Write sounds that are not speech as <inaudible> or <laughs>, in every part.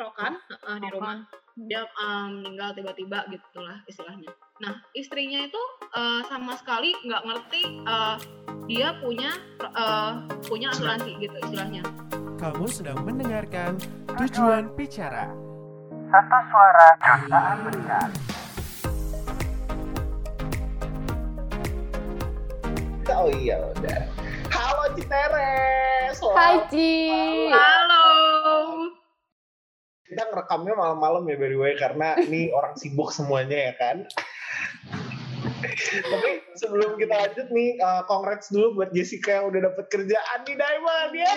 Rokan uh, di rumah dia um, meninggal tiba-tiba gitulah istilahnya. Nah istrinya itu uh, sama sekali nggak ngerti uh, dia punya uh, punya asuransi gitu istilahnya. Kamu sedang mendengarkan tujuan bicara. Satu suara jutaan mendengar. Oh iya udah. Halo Citeres. Hai Ci. Kita ngerekamnya malam-malam ya by the way karena ini <laughs> orang sibuk semuanya ya kan. <laughs> Tapi sebelum kita lanjut nih, uh, congrats dulu buat Jessica yang udah dapet kerjaan di Diamond ya.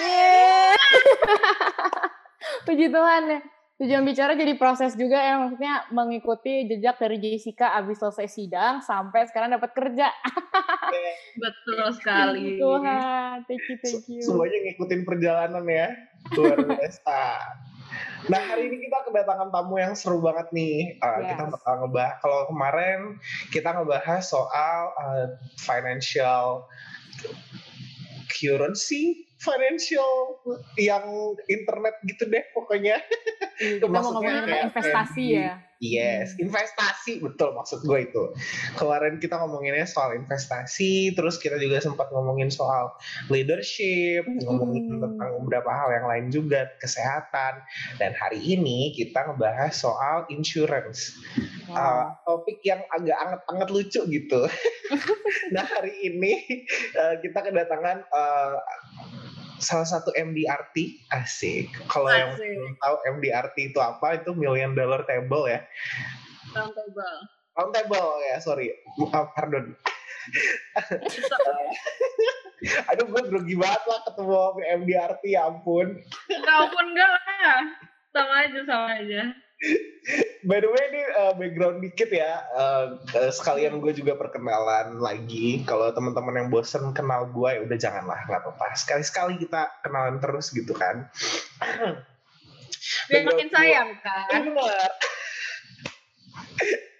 <laughs> Puji Tuhan ya. Tujuan bicara jadi proses juga ya, maksudnya mengikuti jejak dari Jessica abis selesai sidang sampai sekarang dapat kerja. Betul sekali. Puji Tuhan, thank you, thank you. Semuanya ngikutin perjalanan ya, luar biasa. Nah hari ini kita kedatangan tamu yang seru banget nih. Uh, Yes. Kita bakal ngebahas. Kalau kemarin kita ngebahas soal uh, financial currency, financial yang internet gitu deh pokoknya. Iya, <laughs> Kita mau ngomongin kayak investasi ya. Yes, investasi betul maksud gue itu. Kemarin kita ngomonginnya soal investasi, terus kita juga sempat ngomongin soal leadership, ngomongin Mm-mm. tentang beberapa hal yang lain juga, kesehatan. Dan hari ini kita ngebahas soal insurance. Uh, topik yang agak anget-anget lucu gitu. <laughs> nah hari ini uh, kita kedatangan uh, salah satu MDRT asik. Kalau yang belum tahu MDRT itu apa? Itu million dollar table ya. Round table. Round table ya, sorry. Uh, pardon. <laughs> Aduh, gue grogi banget lah ketemu MDRT, ya ampun. Kau pun enggak lah. Sama aja, sama aja. By the way, ini uh, background dikit ya. Uh, uh, sekalian gue juga perkenalan lagi. Kalau teman-teman yang bosen kenal gue, ya udah janganlah, nggak apa-apa. Sekali-sekali kita kenalan terus gitu kan. Biar makin Background gue- sayang kan.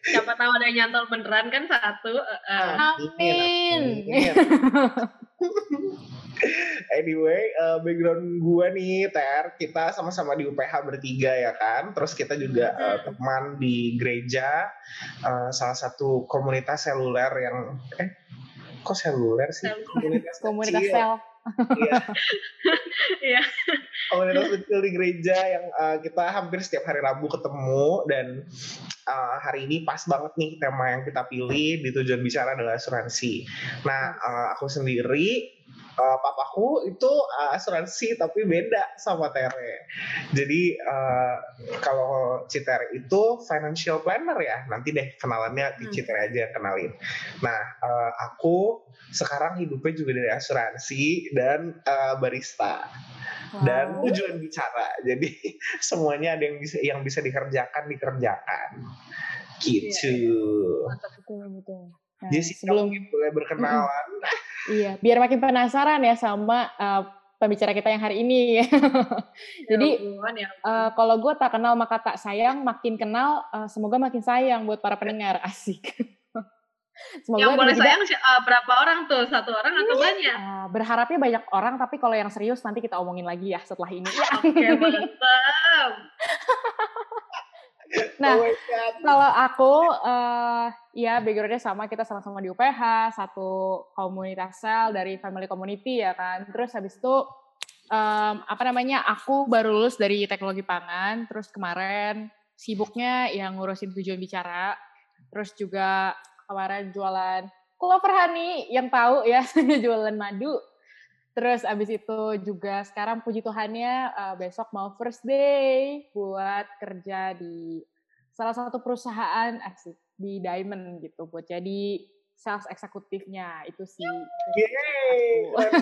Siapa tahu ada nyantol beneran kan satu. eh, eh. Amin. Amin. <laughs> <laughs> anyway, uh, background gue nih, Ter, kita sama-sama di UPH bertiga ya kan. Terus kita juga uh, teman di gereja, uh, salah satu komunitas seluler yang eh kok seluler sih? Komunitas, <laughs> Komunitas kecil. sel. Iya, <laughs> Iya. komunitas kecil di gereja yang uh, kita hampir setiap hari Rabu ketemu dan uh, hari ini pas banget nih tema yang kita pilih di tujuan bicara adalah asuransi. Nah, uh, aku sendiri uh, papaku itu uh, asuransi tapi beda sama Tere. Jadi uh, kalau Citere itu financial planner ya. Nanti deh kenalannya di Hmm. Citere aja kenalin. Nah, uh, aku sekarang hidupnya juga dari asuransi dan uh, barista dan Wow. tujuan bicara. Jadi <laughs> semuanya ada yang bisa yang bisa dikerjakan dikerjakan. Gitu. Betul, betul. Nah, Jessica sebelum mungkin boleh berkenalan. <laughs> Iya, biar makin penasaran ya sama uh, pembicara kita yang hari ini. <laughs> Jadi Ya ya uh, kalau gue tak kenal maka tak sayang, makin kenal uh, semoga makin sayang buat para pendengar. <laughs> Asik. semoga yang boleh juga, sayang eh, berapa orang tuh? Satu orang atau banyak? uh, berharapnya banyak orang, tapi kalau yang serius nanti kita omongin lagi ya setelah ini. Oke, mantap. <laughs> Nah, Oh God. Kalau aku, eh ya backgroundnya sama, kita sama-sama di UPH, satu komunitas sel dari family community ya kan. Terus habis itu, em, apa namanya, aku baru lulus dari teknologi pangan, terus kemarin sibuknya yang ngurusin tujuan bicara, terus juga kemarin jualan Clover Honey, yang tahu ya, <laughs> jualan madu. Terus abis itu juga sekarang puji Tuhannya eh, besok mau first day buat kerja di salah satu perusahaan asik di Diamond gitu buat jadi sales eksekutifnya itu sih. Yeay. <laughs>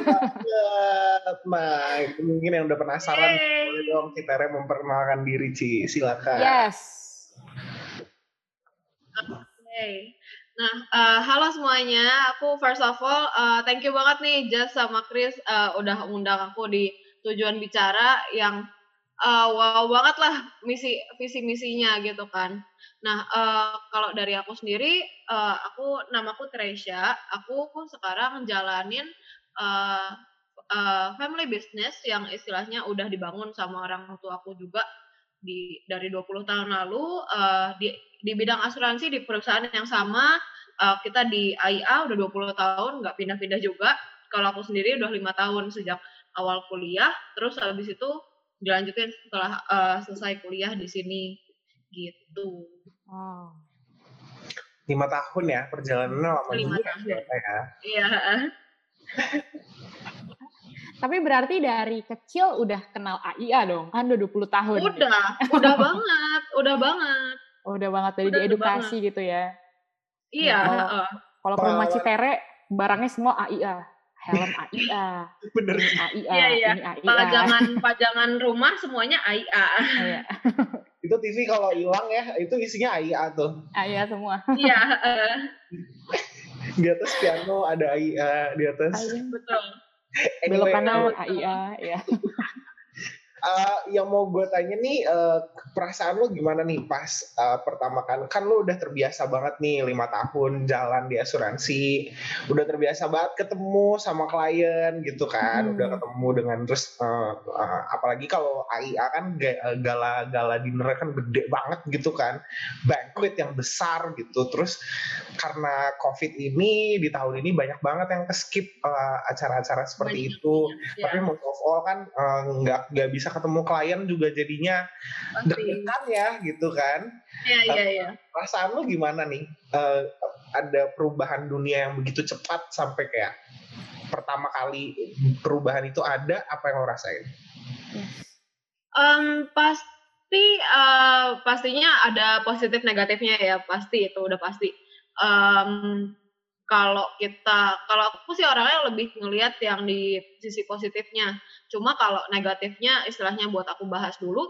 Nah, itu mungkin yang udah penasaran, Yeay. boleh dong Citere memperkenalkan diri, Ci. Silakan. Yes. Oke. Nah, eh, halo semuanya. Aku first of all, eh, thank you banget nih Jess sama Chris eh, udah undang aku di tujuan bicara yang eh, wow banget lah misi visi misinya gitu kan. Nah, eh, kalau dari aku sendiri, eh, aku namaku Tresya. Aku sekarang jalanin eh, eh, family business yang istilahnya udah dibangun sama orang tua aku juga di dari 20 tahun lalu uh, di di bidang asuransi di perusahaan yang sama uh, kita di AIA udah 20 tahun nggak pindah-pindah juga. Kalau aku sendiri udah lima tahun sejak awal kuliah. Terus habis itu dilanjutin setelah uh, selesai kuliah di sini. Gitu. Oh. Lima tahun ya perjalanannya lama lima juga tahun. ya. iya Tapi berarti dari kecil udah kenal AIA dong, kan udah 20 tahun. udah udah <laughs> banget udah banget. Oh, udah banget. Dari Udah tuh diedukasi gitu ya. Iya Ya, kalau- heeh. Kalau ke rumah. Citere, barangnya semua AIA. Helm AIA, <laughs> Bener. ini AIA, Iya, iya. ini AIA. pajangan pajangan rumah semuanya AIA Iya, <laughs> Itu TV kalau hilang ya, itu isinya AIA tuh. AIA semua. iya <laughs> Di atas piano ada AIA, di atas. AIA. betul Belok Anyway, kanan betul. AIA, ya. Eh, yang mau gue tanya nih, eh, perasaan lo gimana nih pas eh, pertama kan? Kan lo udah terbiasa banget nih lima tahun jalan di asuransi, udah terbiasa banget ketemu sama klien gitu kan, Hmm. udah ketemu dengan terus eh, eh, apalagi kalau AIA kan ga- gala-gala dinner kan gede banget gitu kan, banquet yang besar gitu. Terus karena COVID ini di tahun ini banyak banget yang keskip eh, acara-acara seperti Banyak, itu. Iya, Tapi most of all kan nggak nggak bisa ketemu klien juga jadinya deg-degan ya gitu kan. iya iya iya Perasaan lu gimana nih? Eh, ada perubahan dunia yang begitu cepat sampai kayak pertama kali perubahan itu ada apa yang lo rasain? Em, pasti eh, pastinya ada positif negatifnya ya pasti itu udah pasti Em, kalau kita kalau aku sih orangnya lebih ngelihat yang di sisi positifnya cuma kalau negatifnya istilahnya buat aku bahas dulu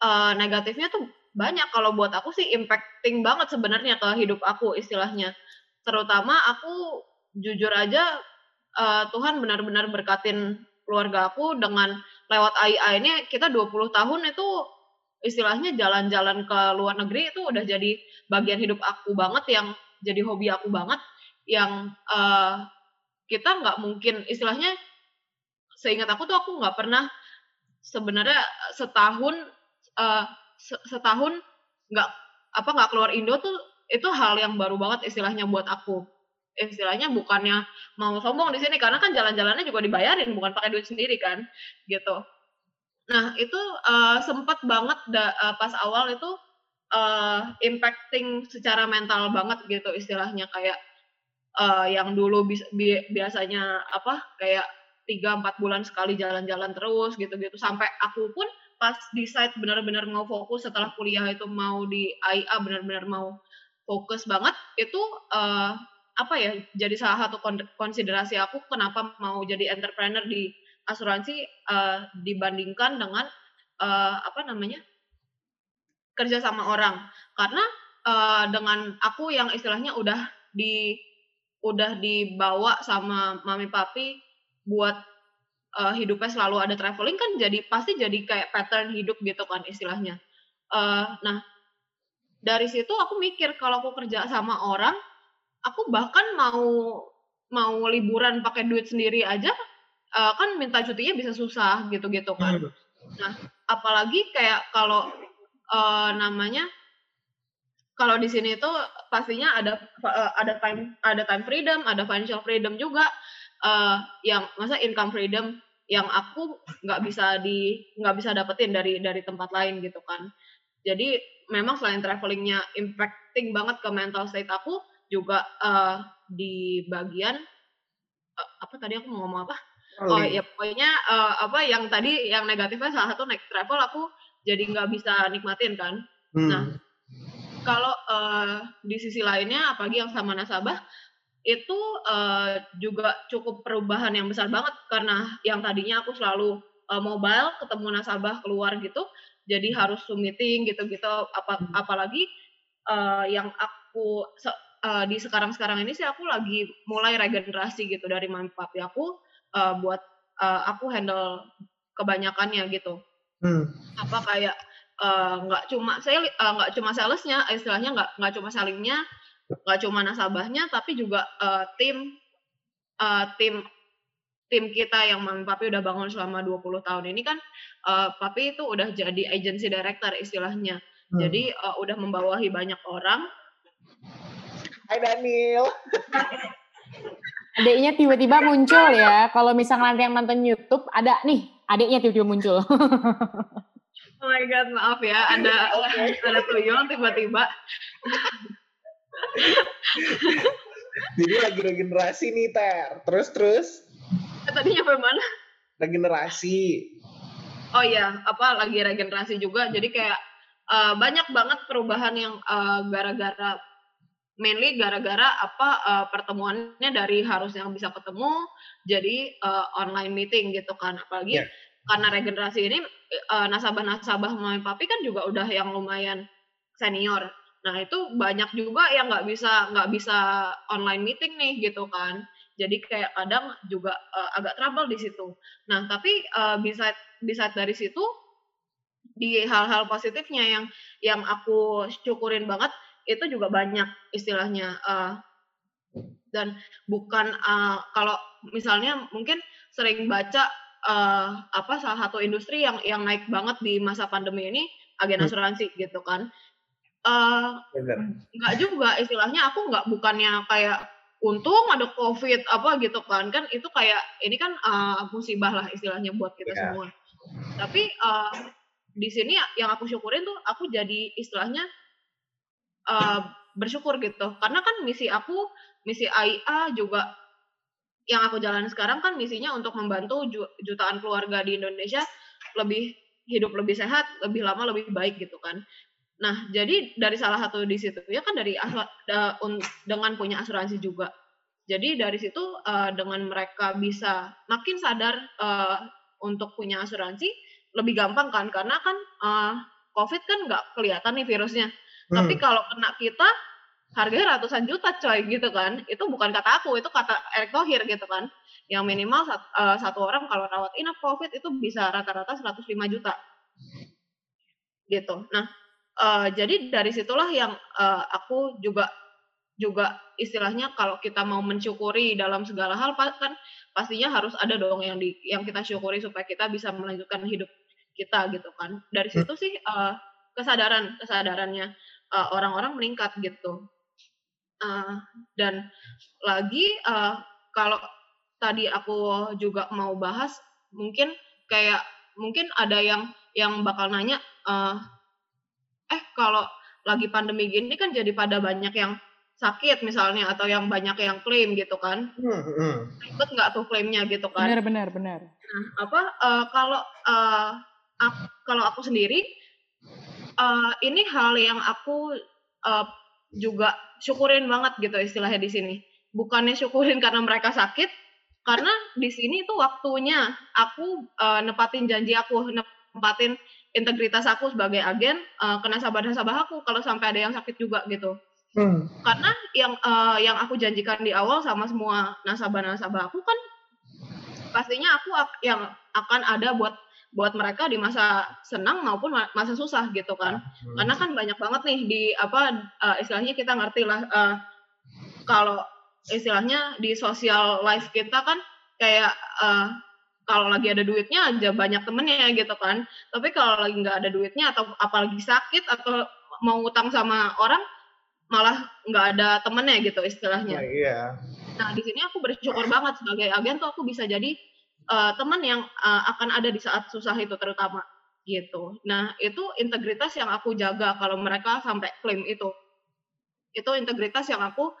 eh, negatifnya tuh banyak. Kalau buat aku sih impacting banget sebenarnya ke hidup aku istilahnya. Terutama aku jujur aja eh, Tuhan benar-benar berkatin keluarga aku dengan lewat AIA ini. Kita 20 tahun itu istilahnya jalan-jalan ke luar negeri itu udah jadi bagian hidup aku banget yang jadi hobi aku banget yang eh, kita nggak mungkin istilahnya seingat aku tuh aku nggak pernah sebenarnya setahun eh, se- setahun nggak apa nggak keluar Indo tuh itu hal yang baru banget istilahnya buat aku. Istilahnya bukannya mau sombong di sini karena kan jalan-jalannya juga dibayarin bukan pakai duit sendiri kan gitu. Nah itu eh, sempat banget da- eh, pas awal itu eh, impacting secara mental banget gitu istilahnya kayak eh, yang dulu bis- bi- biasanya apa kayak tiga empat bulan sekali jalan-jalan terus gitu-gitu. Sampai aku pun pas decide benar-benar mau fokus setelah kuliah itu mau di AIA benar-benar mau fokus banget itu eh, apa ya jadi salah satu kon- konsiderasi aku kenapa mau jadi entrepreneur di asuransi eh, dibandingkan dengan eh, apa namanya kerja sama orang. Karena eh, dengan aku yang istilahnya udah di udah dibawa sama mami papi buat eh, hidupnya selalu ada traveling kan jadi pasti jadi kayak pattern hidup gitu kan istilahnya. Eh, nah dari situ aku mikir kalau aku kerja sama orang aku bahkan mau mau liburan pakai duit sendiri aja eh, kan minta cutinya bisa susah gitu-gitu kan. Apalagi kayak kalau eh, namanya kalau di sini tuh pastinya ada ada time ada time freedom, ada financial freedom juga eh, yang masa income freedom yang aku nggak bisa di nggak bisa dapetin dari dari tempat lain gitu kan. Jadi memang selain travelingnya impacting banget ke mental state aku juga eh, di bagian eh, apa tadi aku mau ngomong apa? Oh ya pokoknya eh, apa yang tadi yang negatifnya salah satu naik travel aku jadi nggak bisa nikmatin kan. Hmm. Nah, Kalau eh, di sisi lainnya apalagi yang sama nasabah itu eh, juga cukup perubahan yang besar banget karena yang tadinya aku selalu eh, mobile ketemu nasabah keluar gitu jadi harus Zoom meeting gitu-gitu apa apalagi eh, yang aku se- eh, di sekarang-sekarang ini sih aku lagi mulai regenerasi gitu dari mami papi aku eh, buat eh, aku handle kebanyakannya gitu Hmm. apa kayak nggak cuma saya nggak cuma salesnya istilahnya nggak nggak cuma sellingnya nggak cuma nasabahnya tapi juga eh, tim eh, tim tim kita yang mami papi udah bangun selama 20 tahun ini kan uh, papi itu udah jadi agency director istilahnya. Hmm. Jadi uh, udah membawahi banyak orang. Hai Daniel. Adiknya tiba-tiba muncul ya. Kalau misalnya nanti yang nonton YouTube, ada nih, adiknya tiba-tiba muncul. Oh my god, maaf ya, ada <laughs> ada tuyul tiba-tiba. Jadi lagi regenerasi nih Ter. Terus terus Eh, Tadi nyampe mana? regenerasi. Oh iya, apa lagi regenerasi juga. Jadi kayak uh, banyak banget perubahan yang uh, gara-gara mainly gara-gara apa uh, pertemuannya dari harus yang bisa ketemu jadi uh, online meeting gitu kan. Apalagi Yeah. karena regenerasi ini uh, nasabah-nasabah mami papi kan juga udah yang lumayan senior. Nah itu banyak juga yang nggak bisa nggak bisa online meeting nih gitu kan. Jadi kayak kadang juga uh, agak trouble di situ. Nah tapi uh, bisa bisa dari situ di hal-hal positifnya yang yang aku syukurin banget itu juga banyak istilahnya uh, dan bukan uh, kalau misalnya mungkin sering baca uh, apa salah satu industri yang yang naik banget di masa pandemi ini agen Hmm. asuransi gitu kan uh, nggak juga istilahnya aku nggak bukannya kayak untung ada covid apa gitu kan. Kan itu kayak ini kan uh, musibah lah istilahnya buat kita Iya. semua. Tapi uh, di sini yang aku syukurin tuh aku jadi istilahnya uh, bersyukur gitu. Karena kan misi aku misi AIA juga yang aku jalan sekarang kan misinya untuk membantu ju- jutaan keluarga di Indonesia lebih hidup lebih sehat lebih lama lebih baik gitu kan Nah, jadi dari salah satu di situ ya kan dari asu- da- un- dengan punya asuransi juga. Jadi dari situ eh, dengan mereka bisa makin sadar eh, untuk punya asuransi lebih gampang kan karena kan eh, COVID kan nggak kelihatan nih virusnya. Tapi Hmm. kalau kena kita harganya ratusan juta coy gitu kan. Itu bukan kata aku, itu kata Erick Thohir gitu kan. Yang minimal sat- eh, satu orang kalau rawat inap COVID itu bisa rata-rata 105 juta. Gitu. Nah, eh, jadi dari situlah yang eh, aku juga juga istilahnya kalau kita mau mensyukuri dalam segala hal kan pastinya harus ada dong yang di yang kita syukuri supaya kita bisa melanjutkan hidup kita gitu kan. Dari situ sih eh, kesadaran kesadarannya orang-orang meningkat gitu. Eh, dan lagi eh, kalau tadi aku juga mau bahas mungkin kayak mungkin ada yang yang bakal nanya eh eh kalau lagi pandemi gini kan jadi pada banyak yang sakit misalnya atau yang banyak yang klaim gitu kan Hmm, hmm. ribet nggak tuh klaimnya gitu kan Benar, benar, benar. Nah, apa eh, kalau eh, ak- kalau aku sendiri eh, ini hal yang aku eh, juga syukurin banget gitu istilahnya di sini. Bukannya syukurin <laughs> karena mereka sakit, karena di sini itu waktunya aku eh, nepatin janji aku, nepatin integritas aku sebagai agen eh, ke nasabah-nasabah aku kalau sampai ada yang sakit juga gitu. Hmm. karena yang eh, yang aku janjikan di awal sama semua nasabah-nasabah aku kan pastinya aku ak- yang akan ada buat buat mereka di masa senang maupun ma- masa susah gitu kan. Karena kan banyak banget nih di apa eh, istilahnya kita ngerti lah eh, kalau istilahnya di sosial life kita kan kayak eh, kalau lagi ada duitnya aja banyak temennya gitu kan tapi kalau lagi nggak ada duitnya atau apalagi sakit atau mau utang sama orang malah nggak ada temennya gitu istilahnya Nah, iya. Nah, di sini aku bersyukur banget sebagai agen tuh aku bisa jadi eh, teman yang eh, akan ada di saat susah itu terutama gitu. Nah, itu integritas yang aku jaga kalau mereka sampai klaim itu. Itu integritas yang aku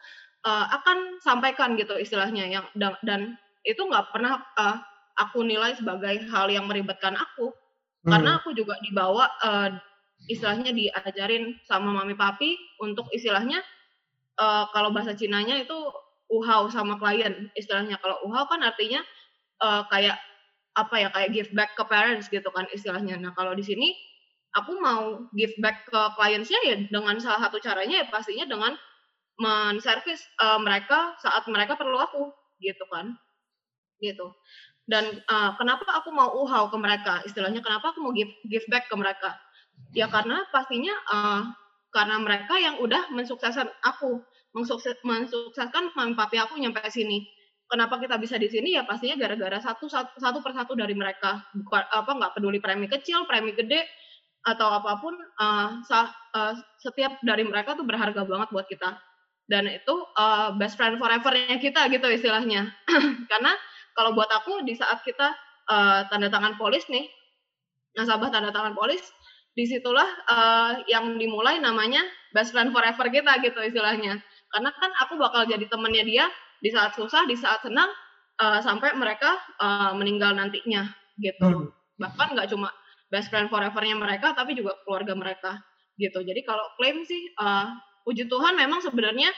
eh, akan sampaikan gitu istilahnya yang dan, dan itu nggak pernah eh, aku nilai sebagai hal yang meribetkan aku. Hmm. karena aku juga dibawa eh, istilahnya diajarin sama mami papi untuk istilahnya eh, kalau bahasa Cinanya itu uhau sama klien istilahnya. Kalau uhau kan artinya eh, kayak apa ya kayak give back ke parents gitu kan istilahnya. Nah kalau di sini aku mau give back ke kliennya ya dengan salah satu caranya ya pastinya dengan menservis eh, mereka saat mereka perlu aku gitu kan. Gitu dan eh, kenapa aku mau uhau ke mereka? Istilahnya kenapa aku mau give give back ke mereka? Ya karena pastinya eh, karena mereka yang udah mensukseskan aku. Mensukses, mensukseskan mami papi aku nyampe sini. Kenapa kita bisa di sini? Ya pastinya gara-gara satu, satu satu persatu dari mereka. Bukan apa nggak peduli premi kecil premi gede atau apa pun uh, sah, uh, setiap dari mereka tuh berharga banget buat kita. Dan itu uh, best friend forevernya kita gitu istilahnya. <clears throat> Karena kalau buat aku di saat kita uh, tanda tangan polis nih nasabah tanda tangan polis di situlah uh, yang dimulai namanya best friend forever kita gitu istilahnya. Karena kan aku bakal jadi temennya dia di saat susah di saat senang uh, sampai mereka uh, meninggal nantinya gitu. Hmm. bahkan nggak cuma best friend forevernya mereka tapi juga keluarga mereka gitu. Jadi kalau klaim sih uh, puji Tuhan memang sebenarnya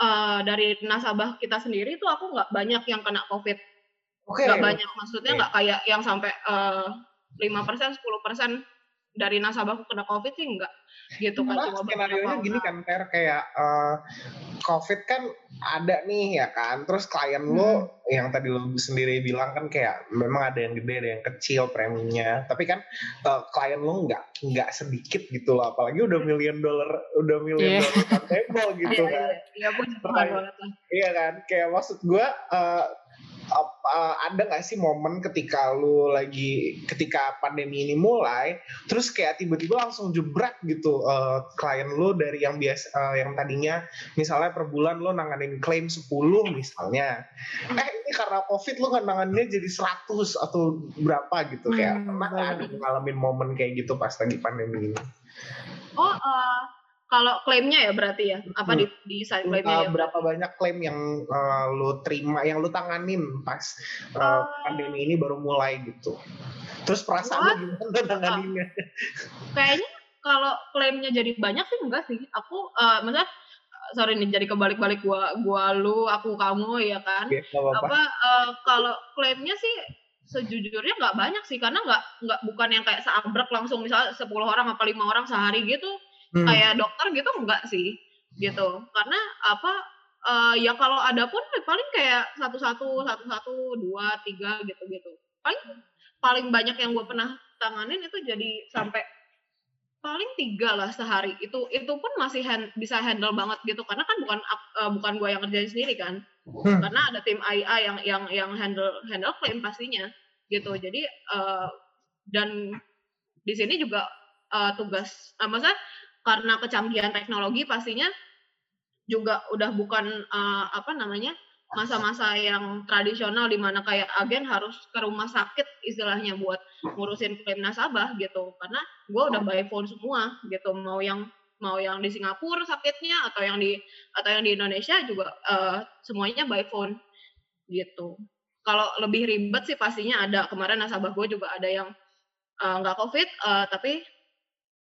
uh, dari nasabah kita sendiri tuh aku nggak banyak yang kena covid nggak okay. banyak maksudnya nggak okay. kayak yang sampai lima persen sepuluh persen dari nasabahku kena covid sih enggak gitu kan cuma skenario nya gini kan Per kayak uh, covid kan ada nih ya kan? Terus klien hmm. lo yang tadi lo sendiri bilang kan kayak memang ada yang gede ada yang kecil preminya tapi kan uh, klien lo nggak nggak sedikit gitu loh. Apalagi udah million dollar udah million yeah. dollar table gitu <laughs> iya, kan. iya iya, iya kan? Kayak maksud gue uh, uh, ada nggak sih momen ketika lu lagi ketika pandemi ini mulai terus kayak tiba-tiba langsung jebrak gitu uh, klien lu dari yang biasa uh, yang tadinya misalnya per bulan lu nanganin klaim 10 misalnya. Eh ini karena covid lu nangannya jadi 100 atau berapa gitu kayak hmm, pernah ada ngalamin momen kayak gitu pas lagi pandemi ini? Oh uh, kalau klaimnya ya berarti ya apa hmm. di di side klaimnya uh, ya? Berapa banyak klaim yang uh, lu terima, yang lu tanganin pas uh, uh, pandemi ini baru mulai gitu. Terus perasaan lu gimana tanganinnya? <laughs> Kayaknya kalau klaimnya jadi banyak sih enggak sih. Aku uh, maksudnya sorry nih jadi kebalik-balik gua gua lu aku kamu ya kan. Okay, apa, -apa. apa uh, kalau klaimnya sih sejujurnya nggak banyak sih karena nggak nggak bukan yang kayak seabrek langsung misalnya 10 orang apa lima orang sehari gitu hmm. kayak dokter gitu enggak sih gitu. Karena apa uh, ya kalau ada pun paling kayak satu satu satu satu dua tiga gitu gitu paling paling banyak yang gue pernah tanganin itu jadi sampai paling tiga lah sehari. Itu itu pun masih hand, bisa handle banget gitu. Karena kan bukan uh, bukan gue yang kerjain sendiri kan. Hmm. karena ada tim IA yang yang yang handle handle claim pastinya gitu. Jadi uh, dan di sini juga uh, tugas uh, maksudnya karena kecanggihan teknologi pastinya juga udah bukan uh, apa namanya masa-masa yang tradisional di mana kayak agen harus ke rumah sakit istilahnya buat ngurusin klaim nasabah gitu. Karena gue udah by phone semua gitu mau yang mau yang di Singapura sakitnya atau yang di atau yang di Indonesia juga uh, semuanya by phone gitu. Kalau lebih ribet sih pastinya ada kemarin nasabah gue juga ada yang eh, nggak uh, covid uh, tapi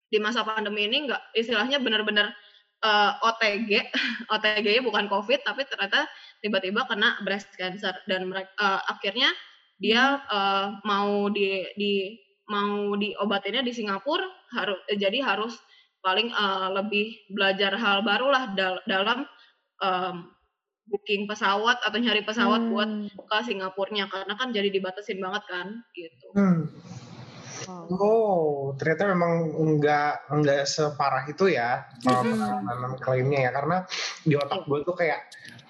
di masa pandemi ini nggak istilahnya benar-benar uh, OTG, <laughs> OTG-nya bukan COVID tapi ternyata tiba-tiba kena breast cancer dan mereka uh, akhirnya dia uh, mau di di mau diobatinnya di Singapura harus jadi harus paling uh, lebih belajar hal baru lah dal dalam um, booking pesawat atau nyari pesawat hmm. buat ke Singapurnya karena kan jadi dibatasin banget kan gitu. Hmm. Oh, ternyata memang enggak enggak separah itu ya penanganan klaimnya ya karena di otak gue tuh kayak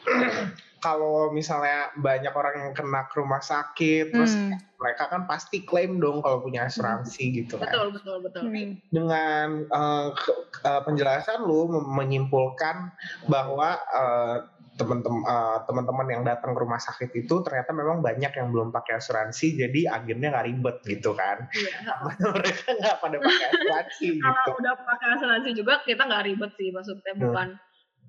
<clears throat> kalau misalnya banyak orang yang kena ke rumah sakit, terus hmm. mereka kan pasti klaim dong kalau punya asuransi hmm. gitu kan. Betul, betul, betul. Hmm. Dengan uh, uh, penjelasan lu menyimpulkan bahwa uh, teman-teman uh, teman-teman yang datang ke rumah sakit itu ternyata memang banyak yang belum pakai asuransi jadi agennya nggak ribet gitu kan iya. <laughs> mereka nggak pada pakai <laughs> asuransi gitu. kalau udah pakai asuransi juga kita nggak ribet sih maksudnya hmm. bukan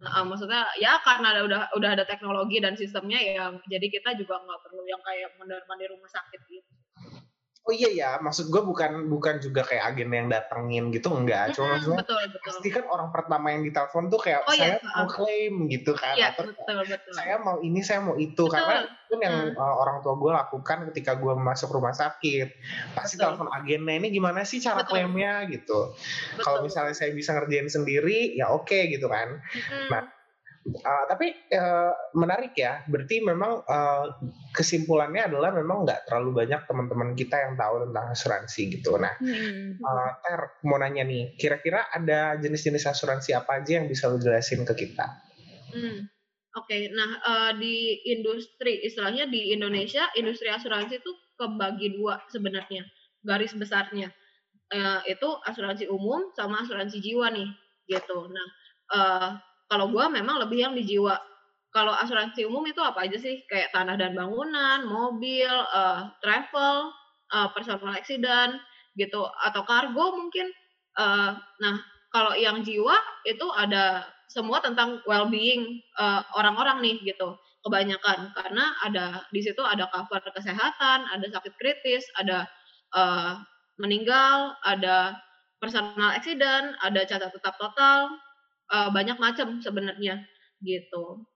Nah, maksudnya ya karena ada, udah udah ada teknologi dan sistemnya yang jadi kita juga nggak perlu yang kayak mondar mandir rumah sakit gitu. Oh iya ya, maksud gue bukan bukan juga kayak agen yang datengin gitu enggak, cuma maksudnya betul, betul. pasti kan orang pertama yang ditelepon tuh kayak oh, iya, saya iya. mau klaim gitu kan, iya, atau betul, betul. saya mau ini saya mau itu betul. karena itu yang hmm. uh, orang tua gue lakukan ketika gue masuk rumah sakit, pasti betul. telepon agennya ini gimana sih cara betul. klaimnya gitu. Kalau misalnya saya bisa ngerjain sendiri ya oke okay, gitu kan. Hmm. Nah Uh, tapi uh, menarik ya, berarti memang uh, kesimpulannya adalah memang nggak terlalu banyak teman-teman kita yang tahu tentang asuransi gitu. Nah, uh, Ter mau nanya nih, kira-kira ada jenis-jenis asuransi apa aja yang bisa lo jelasin ke kita? Hmm. Oke, nah uh, di industri, istilahnya di Indonesia, industri asuransi itu kebagi dua sebenarnya, garis besarnya. Uh, itu asuransi umum sama asuransi jiwa nih, gitu. Nah, uh, kalau gua memang lebih yang di jiwa. Kalau asuransi umum itu apa aja sih? Kayak tanah dan bangunan, mobil, uh, travel, uh, personal accident, gitu, atau kargo mungkin. Uh, nah, kalau yang jiwa itu ada semua tentang well-being uh, orang-orang nih gitu kebanyakan karena ada di situ ada cover kesehatan, ada sakit kritis, ada uh, meninggal, ada personal accident, ada cacat tetap total, uh, banyak macam sebenarnya gitu.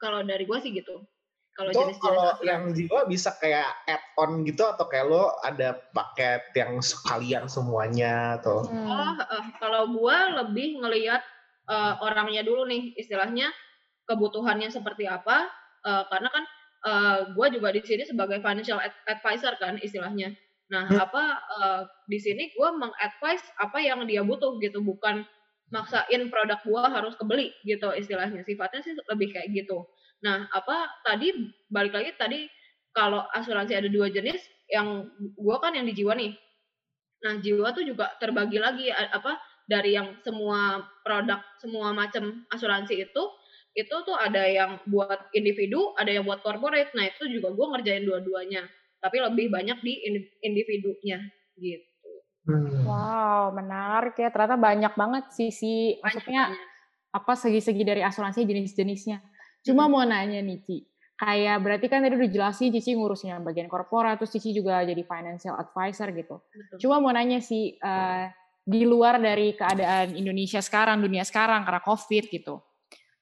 Kalau dari gue sih gitu. Kalau jenis kalau yang jiwa bisa kayak add-on gitu atau kayak lo ada paket yang sekalian semuanya atau? Hmm. Oh, uh, kalau gue lebih ngelihat uh, orangnya dulu nih istilahnya kebutuhannya seperti apa uh, karena kan uh, eh, gue juga di sini sebagai financial advisor kan istilahnya nah hmm. apa uh, di sini gue mengadvise apa yang dia butuh gitu bukan maksain produk gue harus kebeli gitu istilahnya. Sifatnya sih lebih kayak gitu. Nah apa tadi balik lagi tadi kalau asuransi ada dua jenis yang gue kan yang di jiwa nih. Nah jiwa tuh juga terbagi lagi apa dari yang semua produk semua macam asuransi itu itu tuh ada yang buat individu ada yang buat corporate. Nah itu juga gue ngerjain dua-duanya tapi lebih banyak di individunya gitu hmm. wow menarik ya ternyata banyak banget sisi maksudnya apa segi-segi dari asuransi jenis-jenisnya cuma hmm. mau nanya nih Ci kayak berarti kan tadi udah jelasin Cici ngurusnya bagian korporat, terus Cici juga jadi financial advisor gitu. Betul. Cuma mau nanya sih, uh, di luar dari keadaan Indonesia sekarang, dunia sekarang karena COVID gitu.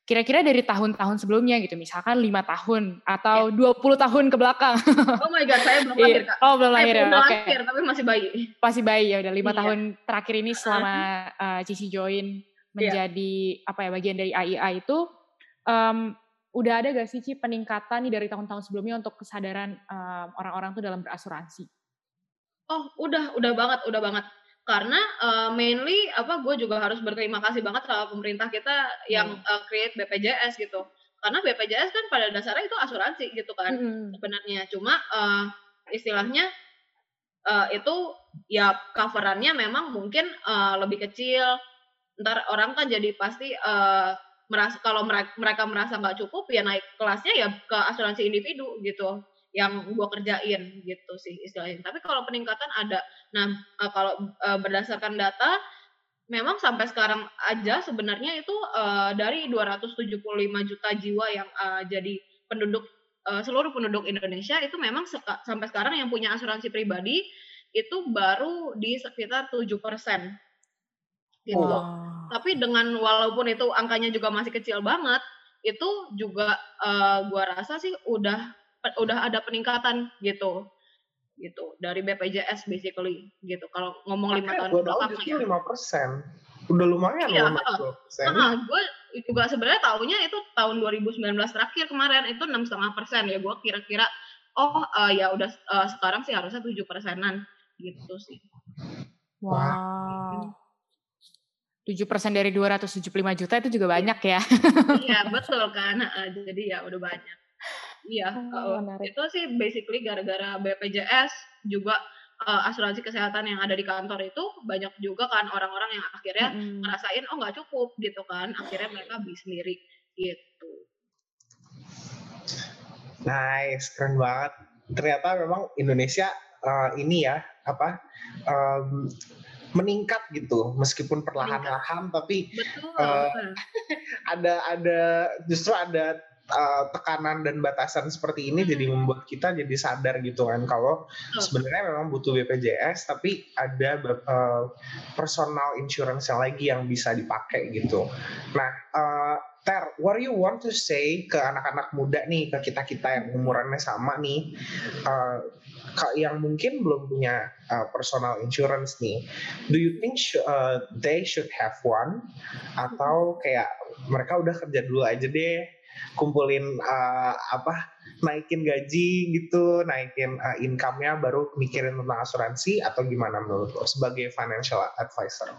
Kira-kira dari tahun-tahun sebelumnya gitu, misalkan lima tahun atau iya. dua puluh tahun ke belakang. <laughs> Oh my god, saya belum lahir kak. Oh belum lahir ya, oke. Okay. lahir tapi masih bayi. Masih bayi ya udah lima iya. tahun terakhir ini selama uh, Cici join iya. menjadi iya. apa ya bagian dari AIA itu, um, udah ada gak sih Ci peningkatan nih dari tahun-tahun sebelumnya untuk kesadaran orang-orang um, tuh dalam berasuransi? Oh udah, udah banget, udah banget karena uh, mainly apa gue juga harus berterima kasih banget sama pemerintah kita yang uh, create BPJS gitu. Karena BPJS kan pada dasarnya itu asuransi gitu kan hmm. sebenarnya. Cuma uh, istilahnya uh, itu ya coverannya memang mungkin uh, lebih kecil. Ntar orang kan jadi pasti uh, merasa kalau mereka merasa nggak cukup ya naik kelasnya ya ke asuransi individu gitu yang gue kerjain gitu sih istilahnya. Tapi kalau peningkatan ada. Nah uh, kalau uh, berdasarkan data, memang sampai sekarang aja sebenarnya itu uh, dari 275 juta jiwa yang uh, jadi penduduk uh, seluruh penduduk Indonesia itu memang seka, sampai sekarang yang punya asuransi pribadi itu baru di sekitar 7 persen. Gitu. Oh. Tapi dengan walaupun itu angkanya juga masih kecil banget, itu juga uh, gua rasa sih udah udah ada peningkatan gitu. Gitu dari BPJS basically gitu. Kalau ngomong lima tahun belakang ya. lima persen. Udah lumayan iya, loh nah, gue juga sebenarnya tahunya itu tahun 2019 terakhir kemarin itu enam setengah persen ya gue kira-kira. Oh uh, ya udah uh, sekarang sih harusnya tujuh persenan gitu sih. Wow. tujuh persen dari 275 juta itu juga banyak ya. Iya betul kan? Jadi ya udah banyak Iya, oh, uh, itu sih basically gara-gara BPJS juga uh, asuransi kesehatan yang ada di kantor itu banyak juga kan orang-orang yang akhirnya mm. ngerasain oh nggak cukup gitu kan, akhirnya mereka beli sendiri gitu. Nice, keren banget. Ternyata memang Indonesia uh, ini ya apa um, meningkat gitu meskipun perlahan-lahan tapi betul, uh, betul. <laughs> ada ada justru ada uh, tekanan dan batasan seperti ini jadi hmm. membuat kita jadi sadar gitu kan kalau sebenarnya memang butuh BPJS tapi ada uh, personal insurance yang lagi yang bisa dipakai gitu. Nah, uh, Ter, what do you want to say ke anak-anak muda nih, ke kita-kita yang umurannya sama nih, uh, yang mungkin belum punya uh, personal insurance nih, do you think sh uh, they should have one? Atau kayak mereka udah kerja dulu aja deh, kumpulin uh, apa naikin gaji gitu, naikin uh, income-nya baru mikirin tentang asuransi atau gimana menurut lo sebagai financial advisor?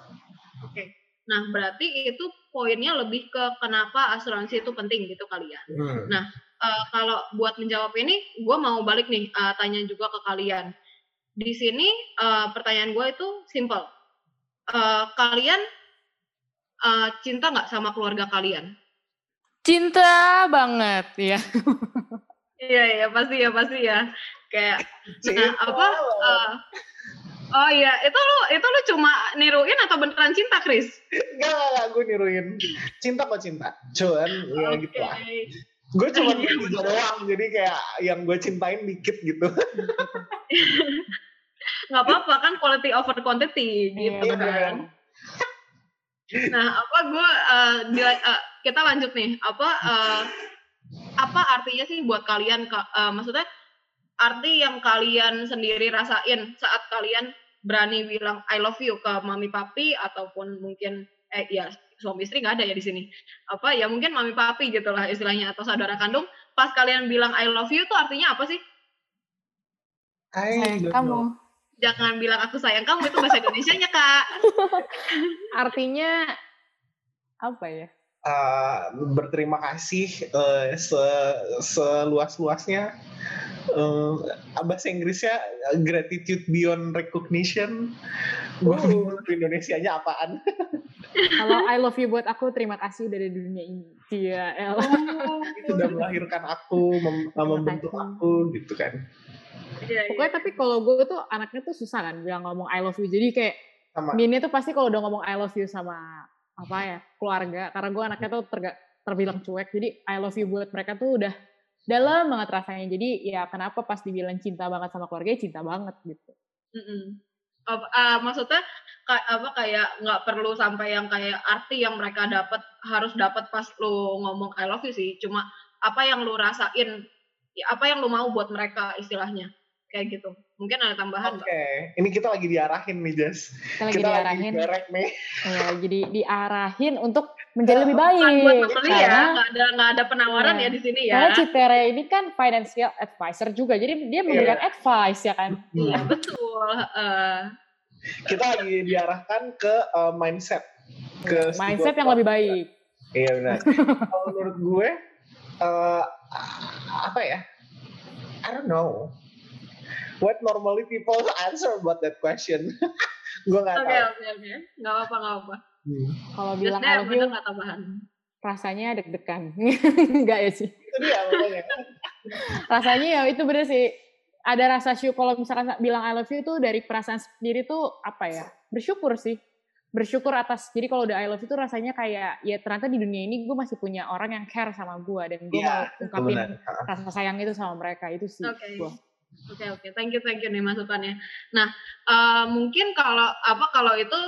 Oke. Okay. Nah, berarti itu poinnya lebih ke kenapa asuransi itu penting gitu kalian. Hmm. Nah, uh, kalau buat menjawab ini, gue mau balik nih uh, tanya juga ke kalian. Di sini uh, pertanyaan gue itu simple. Uh, kalian uh, cinta nggak sama keluarga kalian? Cinta banget ya. Iya iya pasti ya pasti ya. Kayak Cinta nah, apa? uh, oh iya itu lu itu lu cuma niruin atau beneran cinta Chris? Enggak, enggak, enggak, gue niruin. Cinta kok cinta. Cuman, ya Oke. gitu lah. Gue cuma tiga doang, jadi kayak yang gue cintain dikit gitu. <laughs> nggak apa-apa kan quality over quantity gitu Iya, kan. Nah, apa gue uh, uh, kita lanjut nih. Apa uh, apa artinya sih buat kalian? Ka- uh, maksudnya arti yang kalian sendiri rasain saat kalian berani bilang I love you ke mami papi ataupun mungkin eh ya suami istri nggak ada ya di sini. Apa ya mungkin mami papi gitulah istilahnya atau saudara kandung. Pas kalian bilang I love you itu artinya apa sih? I Sayang don't kamu. Jangan bilang aku sayang kamu itu bahasa Indonesianya kak. <laughs> Artinya apa ya? Uh, berterima kasih uh, se seluas-luasnya. Uh, bahasa Inggrisnya uh, gratitude beyond recognition. Gue Uh. bingung Indonesianya apaan. <laughs> Kalau I love you buat aku, terima kasih udah ada di dunia ini. Iya, El. Itu udah melahirkan aku, mem- membentuk aku gitu kan. Iya, iya. Pokoknya tapi kalau gue tuh anaknya tuh susah kan bilang ngomong I love you. Jadi kayak Sama Mini tuh pasti kalau udah ngomong I love you sama apa ya keluarga. Karena gue anaknya tuh terga, terbilang cuek. Jadi I love you buat mereka tuh udah dalam banget rasanya. Jadi ya kenapa pas dibilang cinta banget sama keluarga, cinta banget gitu. Mm-mm. Apa, ah, maksudnya kayak apa kayak nggak perlu sampai yang kayak arti yang mereka dapat harus dapat pas lu ngomong I love you sih cuma apa yang lu rasain ya, apa yang lu mau buat mereka istilahnya kayak gitu mungkin ada tambahan Oke, nggak? ini kita lagi diarahin nih, Jas. Kita lagi Kita lagi diarahin, direct nih. ya, jadi diarahin untuk menjadi lebih baik. Bukan buat membeli ya Karena, nggak ada nggak ada penawaran Iya. ya di sini karena ya Citere ini kan financial advisor juga. Jadi dia memberikan advice ya kan. Iya, Hmm. betul eh, Kita lagi diarahkan ke uh, mindset. Ke Mindset sebuah yang lebih baik. Iya benar. <laughs> Kalau menurut gue, uh, apa ya? I don't know. What normally people answer about that question? <laughs> gue nggak oke tahu. oke oke nggak apa nggak apa Hmm. Kalau just bilang I love bener you, nggak tambahan rasanya deg-degan. <laughs> Enggak ya sih. Itu dia makanya. rasanya ya itu bener sih ada rasa syukur kalau misalkan bilang I love you itu dari perasaan sendiri tuh apa ya bersyukur sih bersyukur atas jadi kalau udah I love you itu rasanya kayak ya ternyata di dunia ini gue masih punya orang yang care sama gue dan gue Iya, mau ungkapin benar. rasa sayang itu sama mereka itu sih Oke. gua. Oke oke, thank you thank you nih masukannya. Nah eh, mungkin kalau apa kalau itu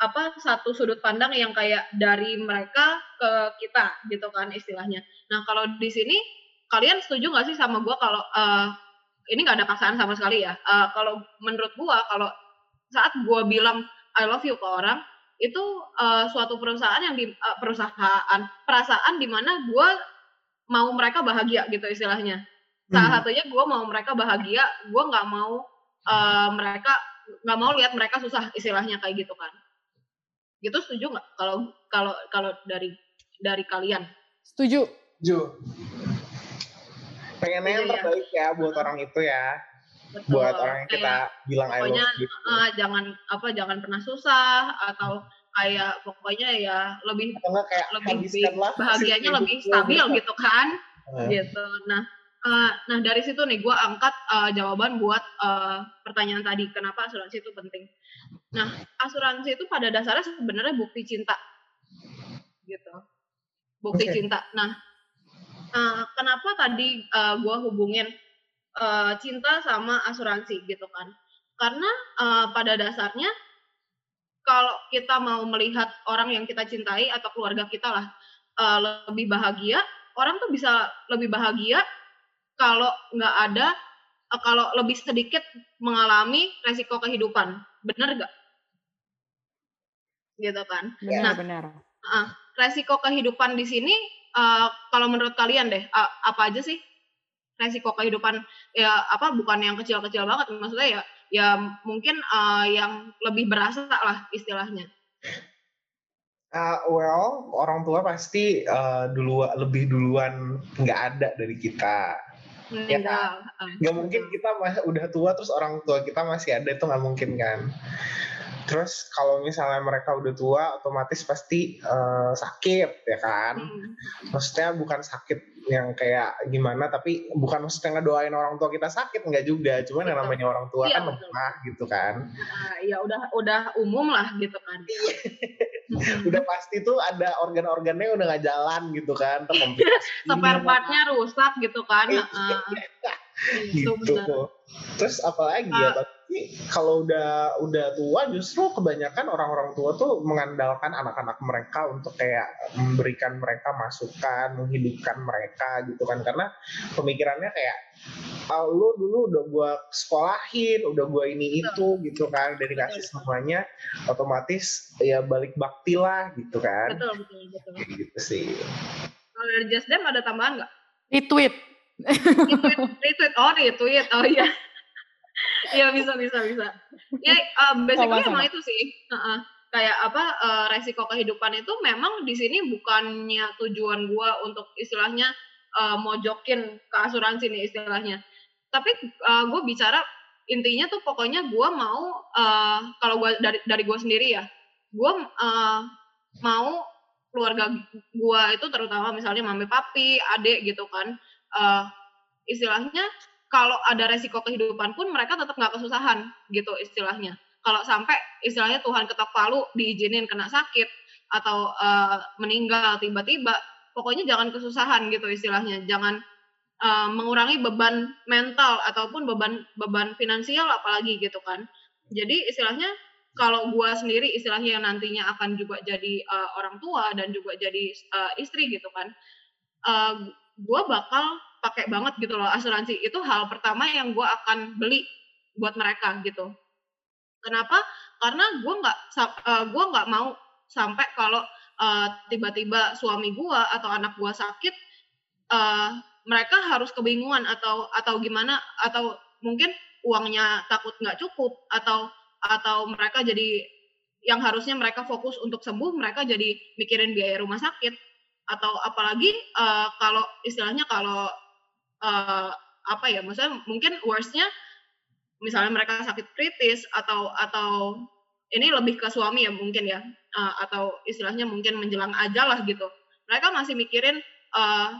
apa satu sudut pandang yang kayak dari mereka ke kita gitu kan istilahnya. Nah kalau di sini kalian setuju nggak sih sama gua kalau eh, ini nggak ada paksaan sama sekali ya. Eh, kalau menurut gua kalau saat gua bilang I love you ke orang itu eh, suatu perusahaan yang di eh, perusahaan perasaan di mana gua mau mereka bahagia gitu istilahnya salah Hmm. satunya gue mau mereka bahagia gue nggak mau eh, mereka nggak mau lihat mereka susah istilahnya kayak gitu kan gitu setuju nggak kalau kalau kalau dari dari kalian setuju Ju. Pengennya yang Iya, iya. terbaik ya buat orang itu ya. betul Buat orang yang kita Kayak, bilang I pokoknya, love you. eh, jangan apa jangan pernah susah atau kayak pokoknya ya lebih kayak lebih bahagianya lebih stabil gitu kan Nah, gitu. Nah, eh, nah dari situ nih gue angkat eh, jawaban buat eh, pertanyaan tadi kenapa asuransi itu penting. Nah, asuransi itu pada dasarnya sebenarnya bukti cinta, gitu. Bukti Oke. cinta. Nah, eh, kenapa tadi gue hubungin eh, cinta sama asuransi gitu kan? Karena eh, pada dasarnya kalau kita mau melihat orang yang kita cintai atau keluarga kita lah eh, lebih bahagia, orang tuh bisa lebih bahagia kalau nggak ada eh, kalau lebih sedikit mengalami resiko kehidupan, bener gak? Gitu kan? benar-benar Resiko kehidupan di sini, eh, kalau menurut kalian deh, eh, apa aja sih resiko kehidupan? Ya apa? Bukan yang kecil-kecil banget, maksudnya ya, ya mungkin eh, yang lebih berasa lah istilahnya. Uh, well, orang tua pasti uh, dulu lebih duluan nggak ada dari kita. Meninggal. Ah, Nggak mungkin kita udah tua terus orang tua kita masih ada itu nggak mungkin kan. Terus kalau misalnya mereka udah tua, otomatis pasti uh, sakit ya kan. Hmm. Maksudnya bukan sakit yang kayak gimana, tapi bukan maksudnya ngedoain orang tua kita sakit nggak juga. Cuman yang namanya orang tua Iya, kan lemah gitu kan. Nah, ya udah udah umum lah gitu kan. Hmm. <laughs> Udah pasti tuh ada organ-organnya udah nggak jalan gitu kan. terkomplikasi. <laughs> spare partnya rusak gitu kan. Iya. Heeh. gitu. Benar. Terus apalagi ya, Ah. tapi kalau udah udah tua justru kebanyakan orang-orang tua tuh mengandalkan anak-anak mereka untuk kayak memberikan mereka masukan, menghidupkan mereka gitu kan karena pemikirannya kayak ah, lu dulu udah gua sekolahin, udah gua ini itu gitu kan, udah dikasih Betul. semuanya, otomatis ya balik bakti lah gitu kan. Betul betul betul. Kayak gitu sih. Kalau dari Just Dem ada tambahan nggak? Retweet. Retweet, oh retweet, oh iya. Iya bisa bisa bisa. Ya uh, basically Sama-sama. emang itu sih. Heeh. Kayak apa uh, resiko kehidupan itu memang di sini bukannya tujuan gua untuk istilahnya uh, mojokin ke asuransi nih istilahnya. Tapi uh, gue bicara intinya tuh pokoknya gua mau uh, kalau gua dari dari gua sendiri ya, gua uh, mau keluarga gua itu terutama misalnya mami papi, adik gitu kan. Uh, istilahnya kalau ada resiko kehidupan pun mereka tetap nggak kesusahan gitu istilahnya. Kalau sampai istilahnya Tuhan ketok palu diizinin kena sakit atau eh, meninggal tiba-tiba, pokoknya jangan kesusahan gitu istilahnya. Jangan eh, mengurangi beban mental ataupun beban beban finansial apalagi gitu kan. Jadi istilahnya kalau gua sendiri istilahnya yang nantinya akan juga jadi eh, orang tua dan juga jadi eh, istri gitu kan. eh, gue bakal pakai banget gitu loh asuransi. Itu hal pertama yang gue akan beli buat mereka gitu. Kenapa? Karena gue nggak uh, gue nggak mau sampai kalau uh, tiba-tiba suami gue atau anak gue sakit uh, mereka harus kebingungan atau atau gimana atau mungkin uangnya takut nggak cukup atau atau mereka jadi yang harusnya mereka fokus untuk sembuh mereka jadi mikirin biaya rumah sakit atau apalagi uh, kalau istilahnya kalau uh, apa ya maksudnya mungkin worstnya misalnya mereka sakit kritis atau atau ini lebih ke suami ya mungkin ya uh, atau istilahnya mungkin menjelang aja lah gitu. Mereka masih mikirin uh,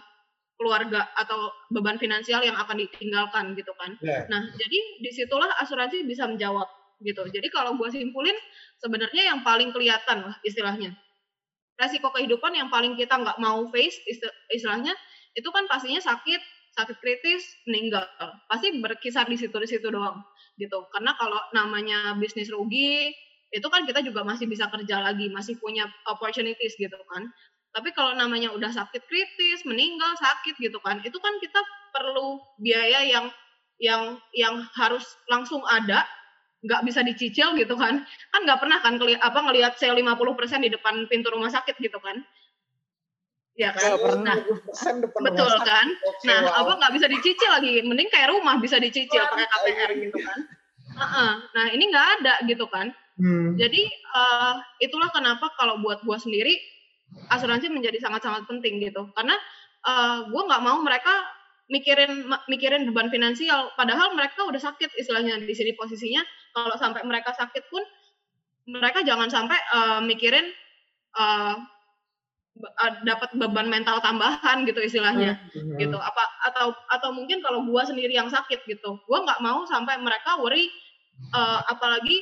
keluarga atau beban finansial yang akan ditinggalkan gitu kan. Ya. nah jadi di situlah asuransi bisa menjawab gitu. Jadi kalau gue simpulin sebenarnya yang paling kelihatan lah istilahnya resiko kehidupan yang paling kita nggak mau face isti- istilahnya itu kan pastinya sakit sakit kritis meninggal. Pasti berkisar di situ di situ doang gitu. Karena kalau namanya bisnis rugi itu kan kita juga masih bisa kerja lagi masih punya opportunities gitu kan. Tapi kalau namanya udah sakit kritis meninggal sakit gitu kan itu kan kita perlu biaya yang yang yang harus langsung ada nggak bisa dicicil gitu kan. Kan nggak pernah kan keli apa ngelihat sale 50% di depan pintu rumah sakit gitu kan. Ya kan? Pernah. nah 20% depan betul rumah sakit. kan? Oke, nah wow. apa nggak bisa dicicil lagi. Mending kayak rumah bisa dicicil pakai KPR gitu kan. Heeh. nah ini nggak ada gitu kan. Hmm. jadi eh, itulah kenapa kalau buat gua sendiri asuransi menjadi sangat-sangat penting gitu. Karena eh, gua nggak mau mereka mikirin mikirin beban finansial. Padahal mereka udah sakit istilahnya di sini posisinya kalau sampai mereka sakit pun mereka jangan sampai eh, mikirin eh, dapat beban mental tambahan gitu istilahnya. Hmm. gitu. Apa atau atau mungkin kalau gua sendiri yang sakit gitu. Gua nggak mau sampai mereka worry eh, apalagi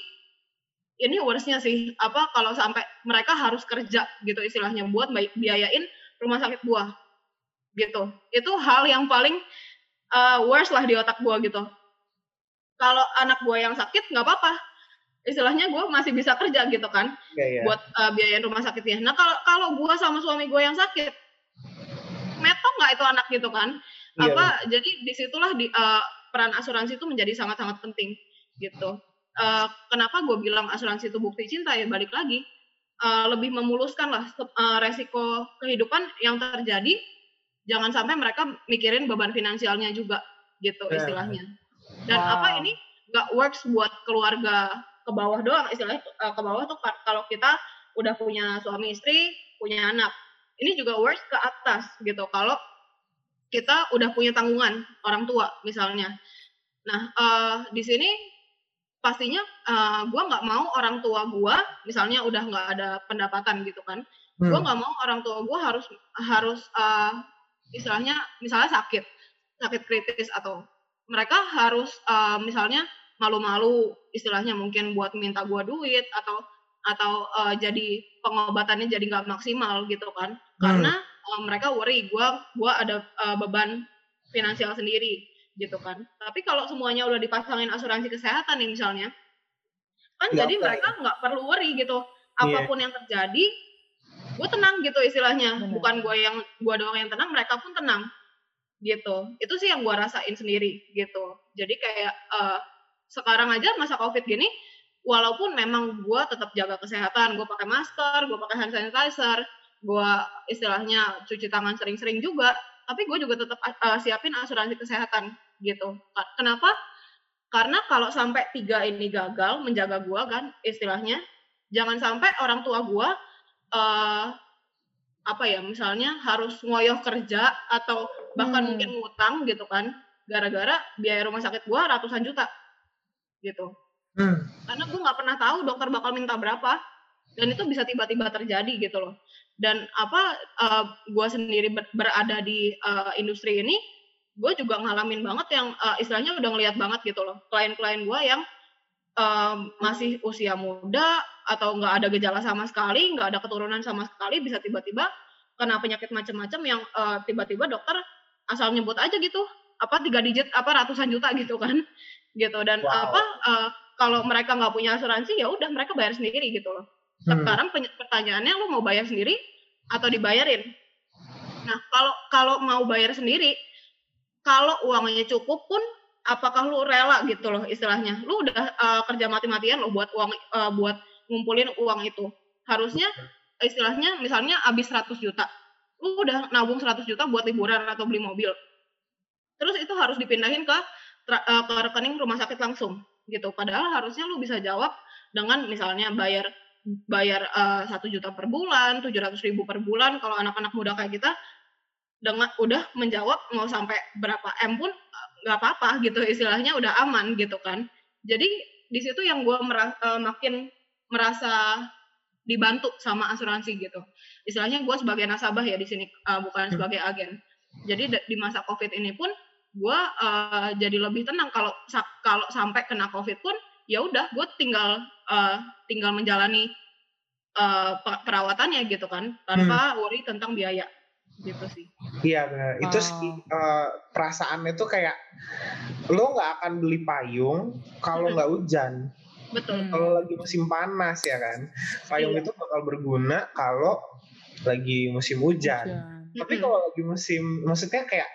ini worstnya sih. Apa kalau sampai mereka harus kerja gitu istilahnya buat biayain rumah sakit gua gitu. Itu hal yang paling eh, worst lah di otak gua gitu kalau anak gua yang sakit nggak apa-apa istilahnya gua masih bisa kerja gitu kan Iya, iya. buat uh, biayain rumah sakitnya. Nah kalau kalau gue sama suami gue yang sakit, metong nggak itu anak gitu kan? Iya, Apa jadi di situlah di uh, peran asuransi itu menjadi sangat-sangat penting gitu. Uh, kenapa gue bilang asuransi itu bukti cinta ya balik lagi uh, lebih memuluskan lah uh, resiko kehidupan yang terjadi. Jangan sampai mereka mikirin beban finansialnya juga gitu Ya. istilahnya. Dan Wow. apa ini nggak works buat keluarga ke bawah doang istilahnya uh, ke bawah tuh ka- kalau kita udah punya suami istri, punya anak. Ini juga worst ke atas gitu. Kalau kita udah punya tanggungan orang tua misalnya. Nah, eh, di sini pastinya eh, gue nggak mau orang tua gue misalnya udah nggak ada pendapatan gitu kan. Hmm. Gue nggak mau orang tua gue harus harus eh, istilahnya misalnya sakit sakit kritis atau mereka harus eh, misalnya malu-malu istilahnya mungkin buat minta gue duit atau atau eh, jadi pengobatannya jadi nggak maksimal gitu kan. Karena eh, mereka worry gue gua ada eh, beban finansial sendiri gitu kan. Tapi kalau semuanya udah dipasangin asuransi kesehatan nih misalnya kan jadi apa mereka nggak perlu worry gitu. Iya. apa pun yang terjadi gue tenang gitu istilahnya. Bukan gue yang gue doang yang tenang mereka pun tenang gitu. Itu sih yang gue rasain sendiri gitu. Jadi kayak eh, sekarang aja masa covid gini walaupun memang gue tetap jaga kesehatan gue pakai masker gue pakai hand sanitizer gue istilahnya cuci tangan sering-sering juga tapi gue juga tetap eh, siapin asuransi kesehatan gitu. Kenapa? Karena kalau sampai tiga ini gagal menjaga gue kan istilahnya jangan sampai orang tua gue eh apa ya misalnya harus ngoyoh kerja atau bahkan Hmm. mungkin ngutang gitu kan gara-gara biaya rumah sakit gua ratusan juta gitu Hmm. karena gue nggak pernah tahu dokter bakal minta berapa dan itu bisa tiba-tiba terjadi gitu loh dan apa uh, gue sendiri ber- berada di uh, industri ini gue juga ngalamin banget yang uh, istilahnya udah ngeliat banget gitu loh klien-klien gue yang um, masih usia muda atau nggak ada gejala sama sekali nggak ada keturunan sama sekali bisa tiba-tiba kena penyakit macam-macam yang uh, tiba-tiba dokter asal nyebut aja gitu apa tiga digit apa ratusan juta gitu kan gitu dan Wow. apa uh, kalau mereka nggak punya asuransi ya udah mereka bayar sendiri gitu loh Hmm. sekarang pertanyaannya lu mau bayar sendiri atau dibayarin nah kalau kalau mau bayar sendiri kalau uangnya cukup pun apakah lu rela gitu loh istilahnya lu udah uh, kerja mati-matian lo buat uang uh, buat ngumpulin uang itu. Harusnya istilahnya misalnya habis 100 juta lu udah nabung 100 juta buat liburan atau beli mobil. Terus itu harus dipindahin ke uh, ke rekening rumah sakit langsung gitu. Padahal harusnya lu bisa jawab dengan misalnya bayar bayar eh, satu juta per bulan tujuh ratus ribu per bulan kalau anak-anak muda kayak kita dengan udah menjawab mau sampai berapa m pun eh, nggak apa-apa gitu. Istilahnya udah aman gitu kan. Jadi di situ yang gue makin merasa dibantu sama asuransi gitu istilahnya gue sebagai nasabah ya di sini eh, bukan sebagai agen jadi di masa covid ini pun gue eh, jadi lebih tenang kalau sa- kalau sampai kena covid pun ya udah gue tinggal eh, tinggal menjalani eh, pe- perawatannya gitu kan tanpa worry tentang biaya gitu sih Iya benar. Itu Wow. sih eh, perasaannya tuh kayak lo nggak akan beli payung kalau Mm-mm. nggak hujan. Betul Hmm. Kalau lagi musim panas ya kan, payung Iya. itu bakal berguna kalau lagi musim hujan. Tapi Mm-mm. kalau lagi musim, maksudnya kayak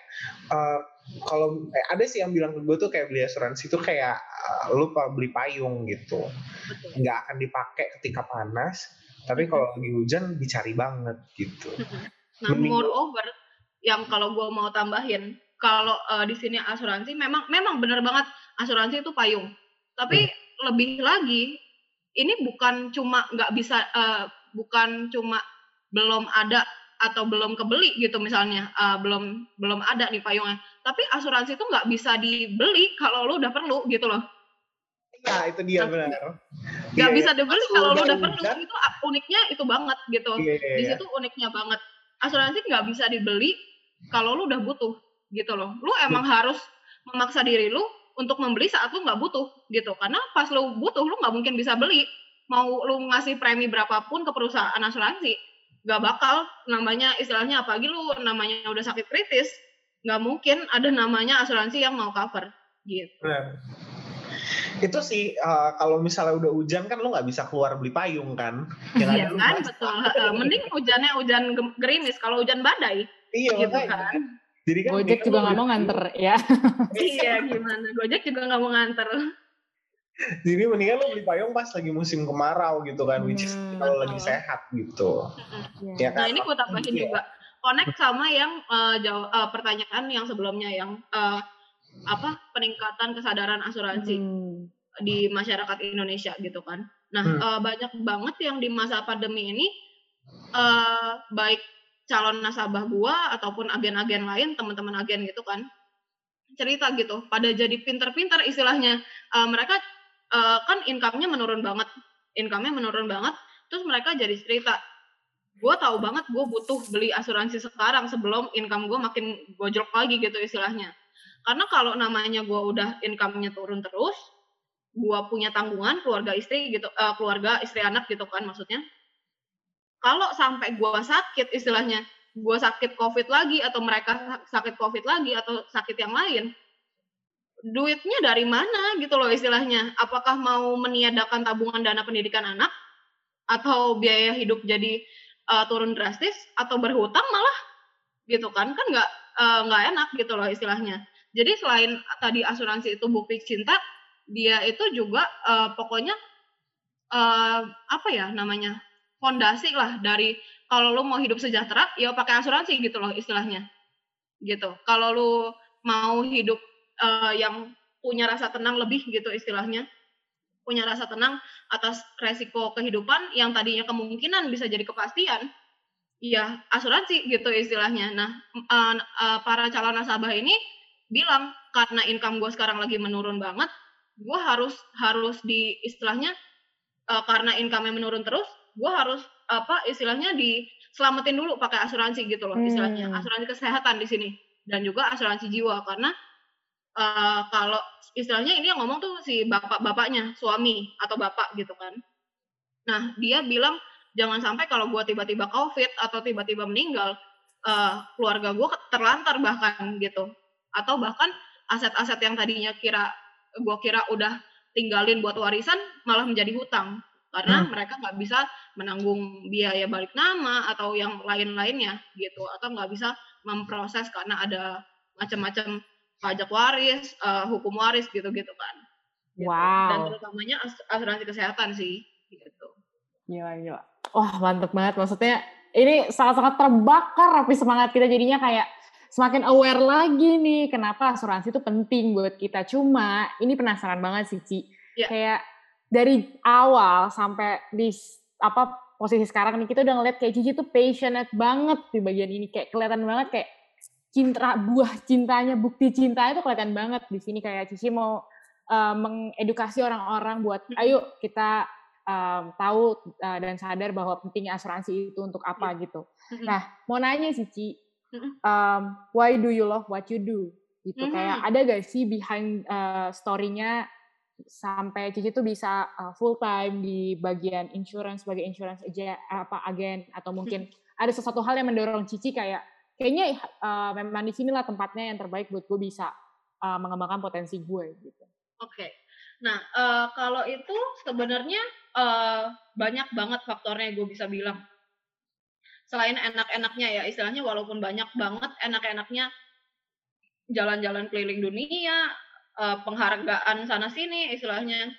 eh, kalau eh, ada sih yang bilang ke gue tuh kayak beli asuransi tuh kayak eh, lu pa- beli payung gitu, betul nggak akan dipakai ketika panas. Tapi kalau lagi hujan dicari banget gitu. Nah, Mending- moreover, yang kalau gue mau tambahin, kalau eh, di sini asuransi memang memang benar banget asuransi itu payung. Tapi lebih lagi, ini bukan cuma nggak bisa, eh, bukan cuma belum ada atau belum kebeli gitu misalnya, eh, belum belum ada nih payungnya. Tapi asuransi itu nggak bisa dibeli kalau lu udah perlu gitu loh. Iya itu dia benar. Nggak Iya, bisa dibeli kalau lu udah perlu. hujan, Itu uniknya itu banget gitu Iya, iya, di iya. situ uniknya banget asuransi nggak bisa dibeli kalau lu udah butuh gitu loh lu emang harus memaksa diri lu untuk membeli saat lu nggak butuh gitu. Karena pas lu butuh lu nggak mungkin bisa beli. Mau lu ngasih premi berapapun ke perusahaan asuransi nggak bakal namanya istilahnya apalagi lu namanya udah sakit kritis nggak mungkin ada namanya asuransi yang mau cover gitu. Benar. Itu sih eh, kalau misalnya udah hujan kan lo nggak bisa keluar beli payung kan? Iya lu kan betul. Mending hujannya hujan gerimis. Kalau hujan badai Iya gitu kan Jadi kan Gojek juga nggak mau nganter <laughs> ya. iya gimana Gojek juga nggak mau nganter Jadi mendingan lo beli payung pas lagi musim kemarau gitu kan, which is Hmm, kalau lagi sehat gitu. Iya. Ya Nah kan? ini gue tambahin Iya. juga connect sama yang eh, jaw- eh, pertanyaan yang sebelumnya yang eh, apa peningkatan kesadaran asuransi Hmm. di masyarakat Indonesia gitu kan. Nah, Hmm. eh, banyak banget yang di masa pandemi ini eh baik calon nasabah gua ataupun agen-agen lain, teman-teman agen gitu kan, cerita gitu, pada jadi pinter-pinter istilahnya. Eh, mereka eh, kan income-nya menurun banget, income-nya menurun banget, terus mereka jadi cerita, gue tahu banget gue butuh beli asuransi sekarang sebelum income gue makin gojlok lagi gitu istilahnya. Karena kalau namanya gue udah income-nya turun terus, gue punya tanggungan keluarga istri gitu, eh, keluarga istri anak gitu kan maksudnya. Kalau sampai gue sakit istilahnya, gue sakit covid lagi atau mereka sakit covid lagi atau sakit yang lain, duitnya dari mana gitu loh istilahnya. Apakah mau meniadakan tabungan dana pendidikan anak atau biaya hidup jadi uh, turun drastis atau berhutang malah gitu kan kan nggak uh, nggak enak gitu loh istilahnya. Jadi selain tadi asuransi itu bukti cinta, dia itu juga uh, pokoknya uh, apa ya namanya fondasi lah dari kalau lu mau hidup sejahtera ya pakai asuransi gitu loh istilahnya. Gitu. Kalau lu mau hidup uh, yang punya rasa tenang lebih gitu istilahnya. Punya rasa tenang atas resiko kehidupan yang tadinya kemungkinan bisa jadi kepastian ya asuransi gitu istilahnya. Nah uh, uh, para calon nasabah ini bilang karena income gue sekarang lagi menurun banget gue harus harus di istilahnya uh, karena income-nya menurun terus gue harus apa istilahnya diselamatin dulu pakai asuransi gitu loh istilahnya Hmm. asuransi kesehatan di sini dan juga asuransi jiwa karena uh, kalau istilahnya ini yang ngomong tuh si bapak-bapaknya, suami atau bapak gitu kan. Nah, dia bilang jangan sampai kalau gua tiba-tiba COVID atau tiba-tiba meninggal, uh, keluarga gua terlantar bahkan gitu. Atau bahkan aset-aset yang tadinya kira gua kira udah tinggalin buat warisan malah menjadi hutang karena Hmm. mereka nggak bisa menanggung biaya balik nama atau yang lain-lainnya gitu atau nggak bisa memproses karena ada macam-macam pajak waris, eh, hukum waris gitu-gitu kan. Gitu. Wow. Dan terutamanya as- asuransi kesehatan sih gitu. Gila, gila. Wah, mantep banget. Maksudnya ini sangat-sangat terbakar tapi semangat kita jadinya kayak semakin aware lagi nih kenapa asuransi itu penting buat kita. Cuma ini penasaran banget sih, Ci. Iya. Kayak dari awal sampai di apa posisi sekarang nih kita udah ngeliat kayak Cici tuh passionate banget di bagian ini kayak kelihatan banget kayak cinta buah cintanya bukti cintanya tuh kelihatan banget di sini kayak Cici mau uh, mengedukasi orang-orang buat ayo kita um, tahu uh, dan sadar bahwa pentingnya asuransi itu untuk apa gitu. Mm-mm. Nah, mau nanya sih Ci, Mm-mm. um, why do you love what you do? Gitu Mhm. kayak ada gak sih behind uh, story-nya sampai Cici tuh bisa uh, full time di bagian insurance sebagai insurance aja apa agen atau mungkin <laughs> ada sesuatu hal yang mendorong Cici kayak kayaknya uh, memang di sinilah tempatnya yang terbaik buat gue bisa uh, mengembangkan potensi gue gitu. Oke. Nah, eh, kalau itu sebenarnya eh, banyak banget faktornya gue bisa bilang. Selain enak-enaknya ya, istilahnya walaupun banyak banget enak-enaknya jalan-jalan keliling dunia, eh, penghargaan sana sini istilahnya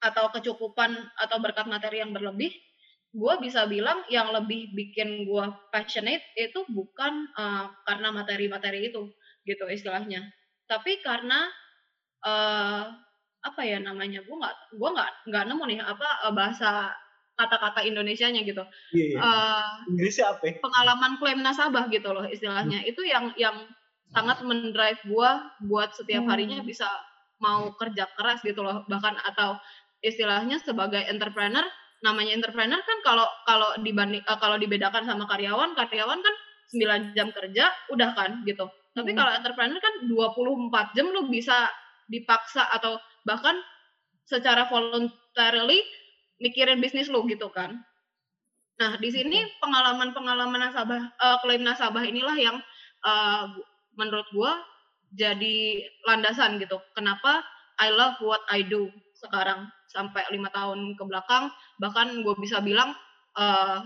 atau kecukupan atau berkat materi yang berlebih, gue bisa bilang yang lebih bikin gue passionate itu bukan eh, karena materi-materi itu gitu istilahnya, tapi karena eh apa ya namanya gue nggak gue nggak nggak nemu nih apa eh, bahasa kata-kata Indonesianya gitu Iya, iya. Eh, Inggrisnya apa ya? pengalaman klaim nasabah gitu loh istilahnya itu yang yang sangat mendrive gue buat setiap harinya Hmm. bisa mau kerja keras gitu loh bahkan atau istilahnya sebagai entrepreneur namanya entrepreneur kan kalau kalau dibanding eh, kalau dibedakan sama karyawan karyawan kan 9 jam kerja udah kan gitu tapi Hmm. kalau entrepreneur kan 24 jam lu bisa dipaksa atau bahkan secara voluntarily mikirin bisnis lu gitu kan. Nah, di sini pengalaman-pengalaman nasabah eh, klaim nasabah inilah yang eh, menurut gua jadi landasan gitu. Kenapa I love what I do sekarang sampai lima tahun ke belakang bahkan gue bisa bilang eh,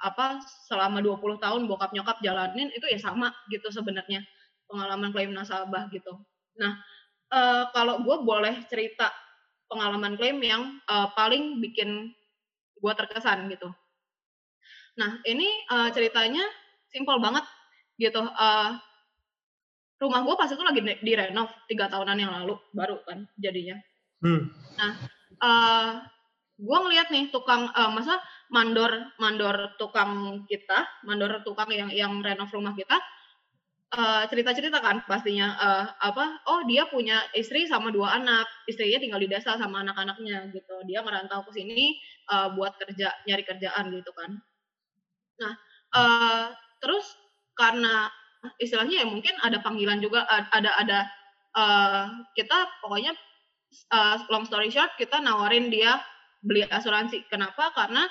apa selama 20 tahun bokap nyokap jalanin itu ya sama gitu sebenarnya pengalaman klaim nasabah gitu. Nah, eh, kalau gue boleh cerita pengalaman klaim yang eh, paling bikin gue terkesan gitu. Nah, ini eh, ceritanya simpel banget gitu. Eh, rumah gue pas itu lagi di- direnov tiga tahunan yang lalu baru kan jadinya. Hmm. eh gue ngeliat nih tukang eh, masa mandor mandor tukang kita mandor tukang yang yang renov rumah kita eh, cerita-cerita kan pastinya eh, apa oh dia punya istri sama dua anak istrinya tinggal di desa sama anak-anaknya gitu dia ngerantau ke sini eh, buat kerja nyari kerjaan gitu kan nah eh, terus karena istilahnya ya mungkin ada panggilan juga ada ada eh, kita pokoknya eh, long story short kita nawarin dia beli asuransi kenapa karena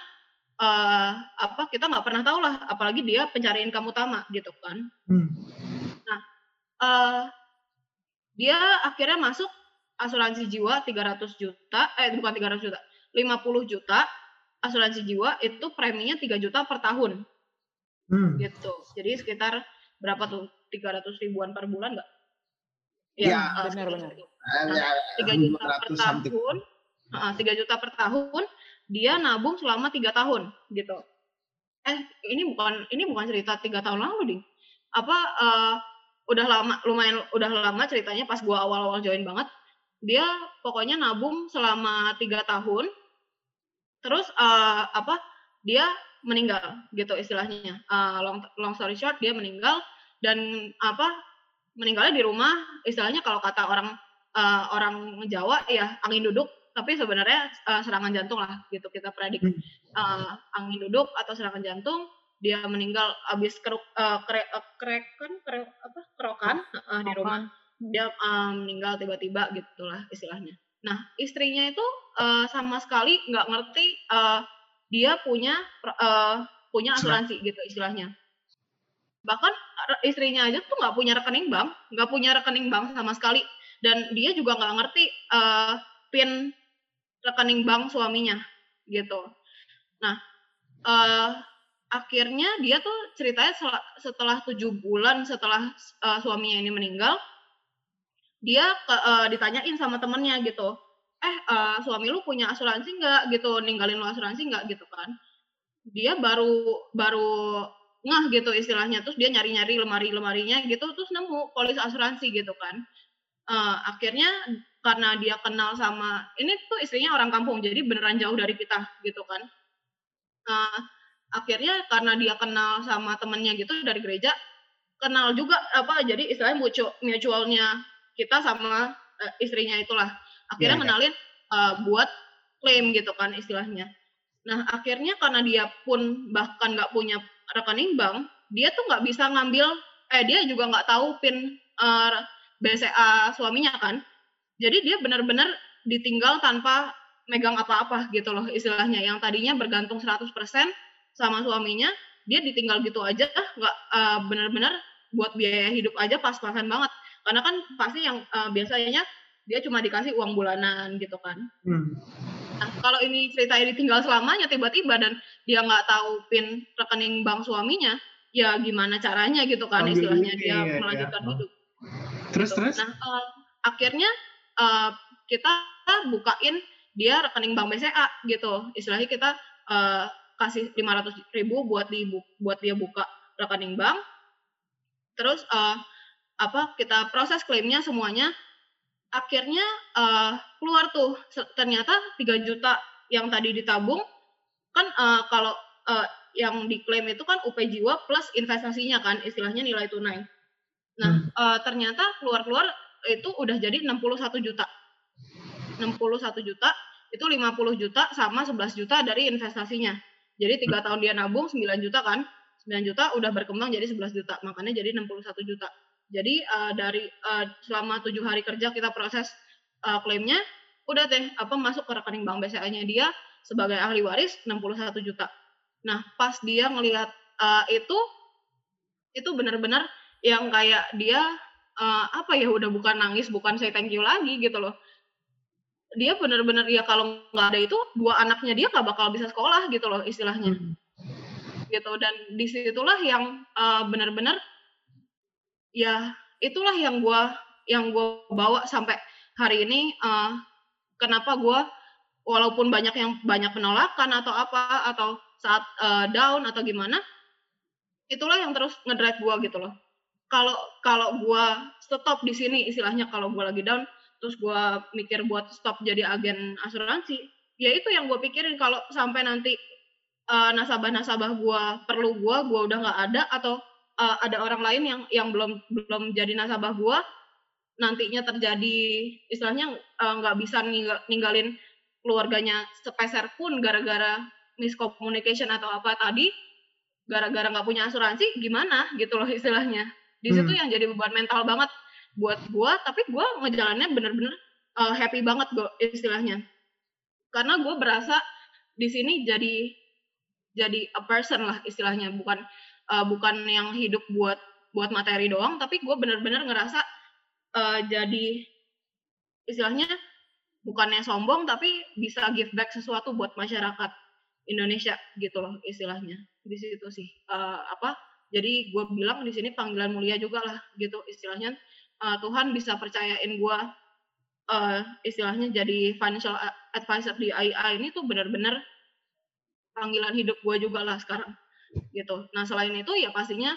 eh, apa kita nggak pernah tahu lah apalagi dia pencari income utama gitu kan Hmm. eh dia akhirnya masuk asuransi jiwa 300 juta, eh bukan 300 juta, 50 juta asuransi jiwa itu preminya 3 juta per tahun Hmm. gitu. Jadi sekitar berapa tuh? 300 ribuan per bulan nggak? Ya, eh, benar-benar. itu. Ya, 3 juta per 500 something. tahun, eh, 3 juta per tahun, dia nabung selama tiga tahun gitu. Eh, ini bukan ini bukan cerita tiga tahun lalu ding. Apa eh, udah lama lumayan udah lama ceritanya pas gua awal-awal join banget. Dia pokoknya nabung selama tiga tahun. Terus eh, apa? Dia meninggal gitu istilahnya. Eh, long long story short dia meninggal dan apa? Meninggalnya di rumah istilahnya kalau kata orang eh, orang Jawa ya angin duduk tapi sebenarnya eh, serangan jantung lah gitu kita predik. Eh, angin duduk atau serangan jantung dia meninggal habis keruk eh, kere, eh, kerekan kere, apa kerokan eh, di rumah dia eh, meninggal tiba-tiba gitulah istilahnya nah istrinya itu eh, sama sekali nggak ngerti eh, dia punya eh, punya asuransi gitu istilahnya. Bahkan istrinya aja tuh nggak punya rekening bank nggak punya rekening bank sama sekali. Dan dia juga nggak ngerti eh, pin rekening bank suaminya gitu. Nah eh akhirnya dia tuh ceritanya setelah tujuh bulan setelah eh, suaminya ini meninggal dia ke, eh, ditanyain sama temennya gitu eh eh, suami lu punya asuransi nggak gitu ninggalin lu asuransi nggak gitu kan. Dia baru baru ngah gitu istilahnya terus dia nyari-nyari lemari-lemarinya gitu terus nemu polis asuransi gitu kan. Eh, akhirnya karena dia kenal sama ini tuh istrinya orang kampung jadi beneran jauh dari kita gitu kan. Eh, akhirnya karena dia kenal sama temennya gitu dari gereja kenal juga apa jadi istilahnya mutual mutualnya kita sama eh, istrinya itulah akhirnya Iya, iya. kenalin eh, buat klaim gitu kan istilahnya. Nah akhirnya karena dia pun bahkan nggak punya rekening bank dia tuh nggak bisa ngambil eh dia juga nggak tahu pin eh, BCA suaminya kan. Jadi dia benar-benar ditinggal tanpa megang apa-apa gitu loh istilahnya. Yang tadinya bergantung 100% sama suaminya dia ditinggal gitu aja nggak eh, benar-benar buat biaya hidup aja pas-pasan banget. Karena kan pasti yang eh, biasanya dia cuma dikasih uang bulanan gitu kan Hmm. nah kalau ini ceritanya ditinggal selamanya tiba-tiba dan dia nggak tahu pin rekening bank suaminya ya gimana caranya gitu kan Ambil istilahnya duit, dia iya. melanjutkan hidup Terus gitu. terus? Nah, eh, akhirnya eh, kita bukain dia rekening bank BCA gitu. Istilahnya kita eh, kasih 500 ribu buat di buat dia buka rekening bank. Terus eh, apa kita proses klaimnya semuanya. Akhirnya eh, keluar tuh ternyata 3 juta yang tadi ditabung kan eh, kalau eh, yang diklaim itu kan UP jiwa plus investasinya kan istilahnya nilai tunai. Nah, eh, ternyata keluar-keluar itu udah jadi 61 juta. 61 juta itu 50 juta sama 11 juta dari investasinya. Jadi tiga tahun dia nabung 9 juta kan. 9 juta udah berkembang jadi 11 juta. Makanya jadi 61 juta. Jadi eh, dari eh, selama tujuh hari kerja kita proses eh, klaimnya udah deh apa masuk ke rekening bank BCA-nya dia sebagai ahli waris 61 juta. Nah, pas dia ngelihat eh, itu itu benar-benar yang kayak dia eh, apa ya udah bukan nangis bukan say thank you lagi gitu loh. Dia benar-benar ya kalau nggak ada itu dua anaknya dia nggak bakal bisa sekolah gitu loh istilahnya. Gitu dan di situlah yang eh, benar-benar ya itulah yang gua yang gua bawa sampai hari ini eh, kenapa gua walaupun banyak yang banyak penolakan atau apa atau saat eh, down atau gimana itulah yang terus ngedrive gua gitu loh. Kalau kalau gua stop di sini istilahnya kalau gua lagi down terus gua mikir buat stop jadi agen asuransi ya itu yang gue pikirin. Kalau sampai nanti uh, nasabah-nasabah gue perlu gue gue udah nggak ada atau uh, ada orang lain yang yang belum belum jadi nasabah gue nantinya terjadi istilahnya uh, nggak uh, bisa ninggal, ninggalin keluarganya sepeser pun gara-gara miscommunication atau apa tadi gara-gara nggak punya asuransi gimana gitu loh istilahnya di situ hmm. yang jadi beban mental banget buat gue tapi gue ngejalannya bener-bener uh, happy banget gue istilahnya karena gue berasa di sini jadi jadi a person lah istilahnya bukan uh, bukan yang hidup buat buat materi doang tapi gue bener-bener ngerasa uh, jadi istilahnya bukannya sombong tapi bisa give back sesuatu buat masyarakat Indonesia gitu loh istilahnya. Di situ sih uh, apa jadi gue bilang di sini panggilan mulia juga lah gitu istilahnya. Uh, Tuhan bisa percayain gue uh, istilahnya jadi financial advisor di IA ini tuh benar-benar panggilan hidup gue juga lah sekarang gitu nah selain itu ya pastinya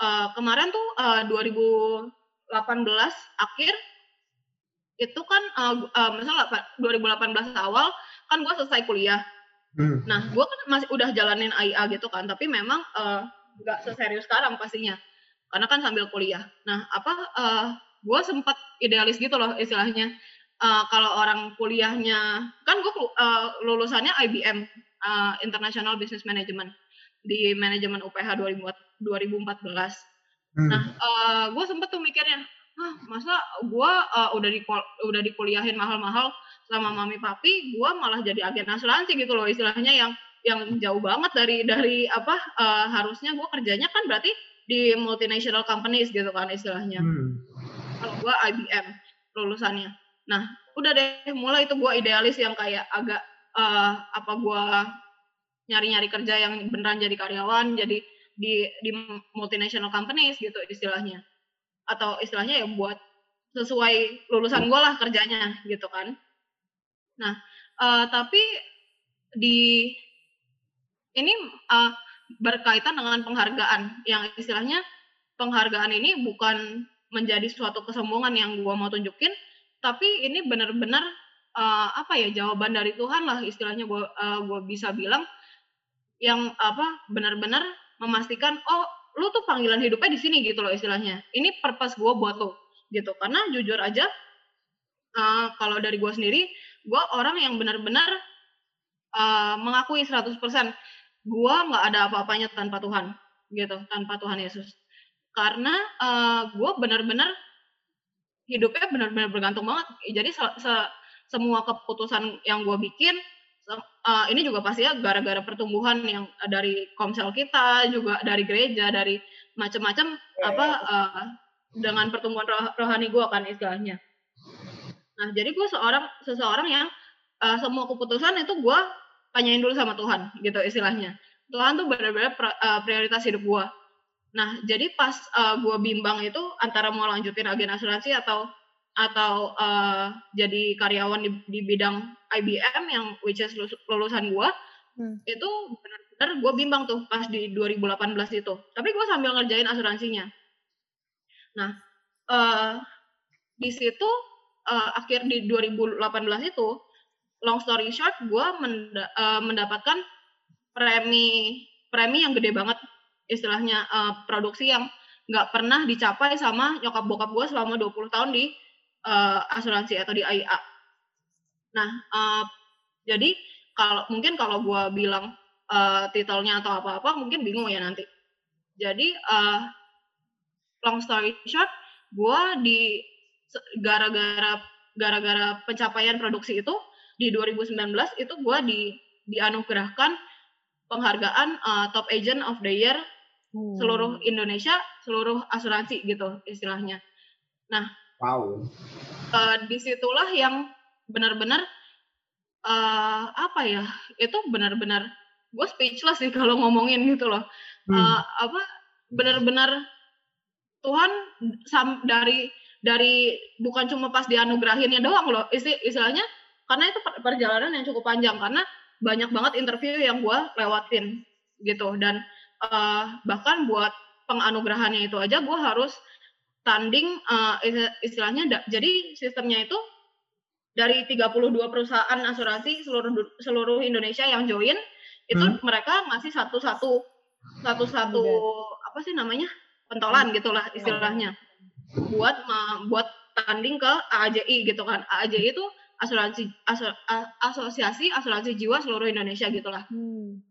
uh, kemarin tuh uh, 2018 akhir itu kan uh, uh, misalnya 2018 awal kan gue selesai kuliah Hmm. Nah, gue kan masih udah jalanin AIA gitu kan, tapi memang uh, nggak seserius sekarang pastinya, karena kan sambil kuliah. Nah, apa uh, eh, gue sempat idealis gitu loh istilahnya. Uh, kalau orang kuliahnya, kan gue uh, lulusannya IBM, uh, International Business Management di manajemen UPH 2014. Hmm. Nah, uh, gue sempet tuh mikirnya, ah masa gue uh, udah di udah dikuliahin mahal-mahal sama mami papi gue malah jadi agen asuransi gitu loh istilahnya yang yang jauh banget dari dari apa uh, harusnya gue kerjanya kan berarti di multinational companies gitu kan istilahnya hmm. kalau gue IBM lulusannya nah udah deh mulai itu gue idealis yang kayak agak uh, apa gue nyari-nyari kerja yang beneran jadi karyawan jadi di di multinational companies gitu istilahnya. Atau istilahnya ya buat sesuai lulusan gue lah kerjanya gitu kan. Nah, uh, tapi di ini uh, berkaitan dengan penghargaan. Yang istilahnya penghargaan ini bukan menjadi suatu kesombongan yang gue mau tunjukin, tapi ini benar-benar uh, apa ya jawaban dari Tuhan lah istilahnya gue uh, bisa bilang yang apa benar-benar memastikan oh lu tuh panggilan hidupnya di sini gitu loh istilahnya. Ini purpose gue buat lo gitu. Karena jujur aja uh, kalau dari gue sendiri gue orang yang benar-benar uh, mengakui 100% gue nggak ada apa-apanya tanpa Tuhan gitu tanpa Tuhan Yesus. Karena uh, eh, gue benar-benar hidupnya benar-benar bergantung banget. Jadi se se semua keputusan yang gue bikin uh, ini juga pasti ya gara-gara pertumbuhan yang dari komsel kita juga dari gereja dari macam-macam apa uh, dengan pertumbuhan roh rohani gue kan istilahnya Nah, jadi gue seorang seseorang yang uh, semua keputusan itu gue tanyain dulu sama Tuhan, gitu istilahnya. Tuhan tuh benar-benar uh, prioritas hidup gue. Nah, jadi pas uh, gue bimbang itu antara mau lanjutin agen asuransi atau atau uh, jadi karyawan di, di bidang IBM yang which is lulusan gue, hmm. itu benar-benar gue bimbang tuh pas di 2018 itu. Tapi gue sambil ngerjain asuransinya. Nah, uh, di situ uh, akhir di 2018 itu long story short gue menda uh, mendapatkan premi premi yang gede banget istilahnya uh, produksi yang nggak pernah dicapai sama nyokap bokap gue selama 20 tahun di uh, asuransi atau di AIA. Nah, uh, jadi kalau mungkin kalau gue bilang uh, titelnya atau apa-apa mungkin bingung ya nanti. Jadi uh, long story short, gue di gara-gara gara-gara pencapaian produksi itu di 2019 itu gue di dianugerahkan penghargaan uh, top agent of the year hmm. seluruh Indonesia seluruh asuransi gitu istilahnya. Nah, wow. Uh, di situlah yang benar-benar uh, apa ya itu benar-benar gue speechless sih kalau ngomongin gitu loh. Hmm. Uh, apa benar-benar Tuhan sam, dari dari bukan cuma pas dianugerahinnya doang loh istilahnya karena itu perjalanan yang cukup panjang karena banyak banget interview yang gue lewatin gitu dan uh, bahkan buat penganugerahannya itu aja gue harus tanding uh, istilahnya da, jadi sistemnya itu dari 32 perusahaan asuransi seluruh seluruh Indonesia yang join itu Hmm. mereka ngasih satu-satu satu-satu apa sih namanya pentolan gitulah istilahnya. Buat buat tanding ke AAJI gitu kan. AAJI itu asuransi asu- a- asosiasi asuransi jiwa seluruh Indonesia gitulah. Hmm.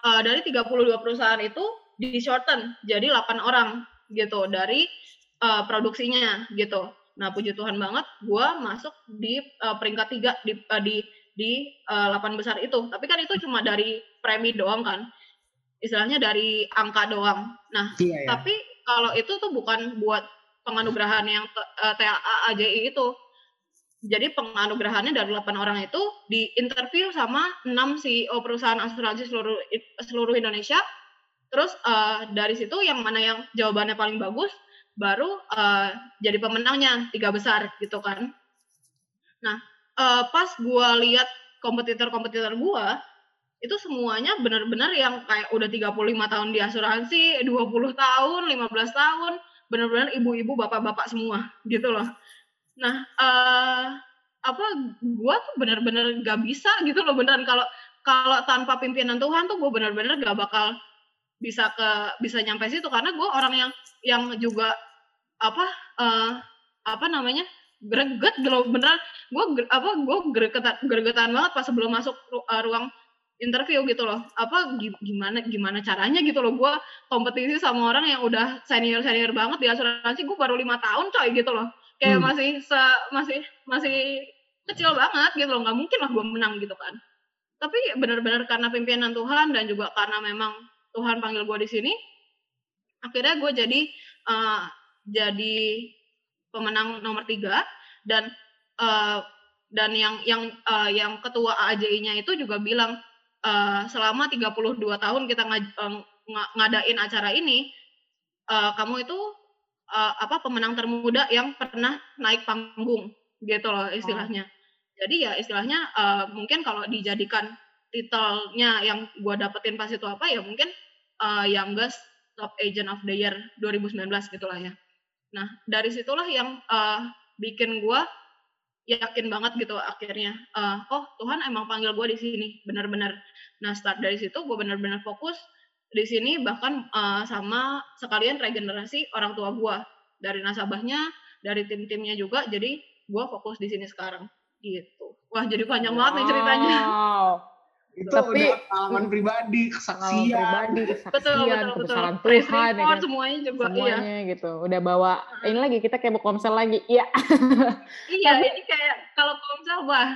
Eh, dari 32 perusahaan itu di shorten jadi 8 orang gitu dari eh, produksinya gitu. Nah, puji Tuhan banget gua masuk di eh, peringkat tiga di eh, di di eh, 8 besar itu. Tapi kan itu cuma dari premi doang kan. Istilahnya dari angka doang. Nah, Iya ya. tapi kalau itu tuh bukan buat penganugerahan yang eh, TAA AJI itu. Jadi penganugerahannya dari 8 orang itu di interview sama 6 CEO perusahaan asuransi seluruh seluruh Indonesia. Terus eh, dari situ yang mana yang jawabannya paling bagus baru eh, jadi pemenangnya tiga besar gitu kan. Nah, eh, pas gua lihat kompetitor-kompetitor gua itu semuanya benar-benar yang kayak udah 35 tahun di asuransi, 20 tahun, 15 tahun, benar-benar ibu-ibu, bapak-bapak semua gitu loh. Nah, eh apa gua tuh benar-benar gak bisa gitu loh beneran kalau kalau tanpa pimpinan Tuhan tuh gue benar-benar gak bakal bisa ke bisa nyampe situ. Karena gue orang yang yang juga apa eh apa namanya greget gitu loh. Beneran gue apa gue gregetan gregetan banget pas sebelum masuk ru- eh, ruang interview gitu loh. Apa gi- gimana gimana caranya gitu loh. Gue kompetisi sama orang yang udah senior senior banget di asuransi gue baru lima tahun coy gitu loh. Kayak Hmm. masih se, masih masih kecil banget gitu loh. Nggak mungkin lah gue menang gitu kan. Tapi benar-benar karena pimpinan Tuhan dan juga karena memang Tuhan panggil gue di sini akhirnya gue jadi eh, jadi pemenang nomor tiga dan eh, dan yang yang eh, yang ketua AAJI-nya itu juga bilang eh, selama 32 tahun kita ngaj- eh, nga- ngadain acara ini eh, kamu itu eh, apa pemenang termuda yang pernah naik panggung gitu loh istilahnya. Jadi ya istilahnya eh, mungkin kalau dijadikan titelnya yang gua dapetin pas itu apa ya mungkin eh, youngest top agent of the year 2019 gitulah ya. Nah, dari situlah yang eh, bikin gua yakin banget gitu akhirnya eh, oh Tuhan emang panggil gua di sini benar-benar. Nah, start dari situ gua benar-benar fokus di sini bahkan eh, sama sekalian regenerasi orang tua gua dari nasabahnya, dari tim-timnya juga. Jadi gua fokus di sini sekarang gitu. Wah, jadi panjang banget nih ceritanya. Itu Tapi- udah pengalaman pribadi, Pengalaman kesaksian. pribadi, kesaksian, betul, betul. kebesaran Tuhan, ya kan? semuanya juga iya. semuanya gitu. Udah bawa ini lagi kita kayak mau komsel lagi. Iya, Iya, ini kayak kalau komsel wah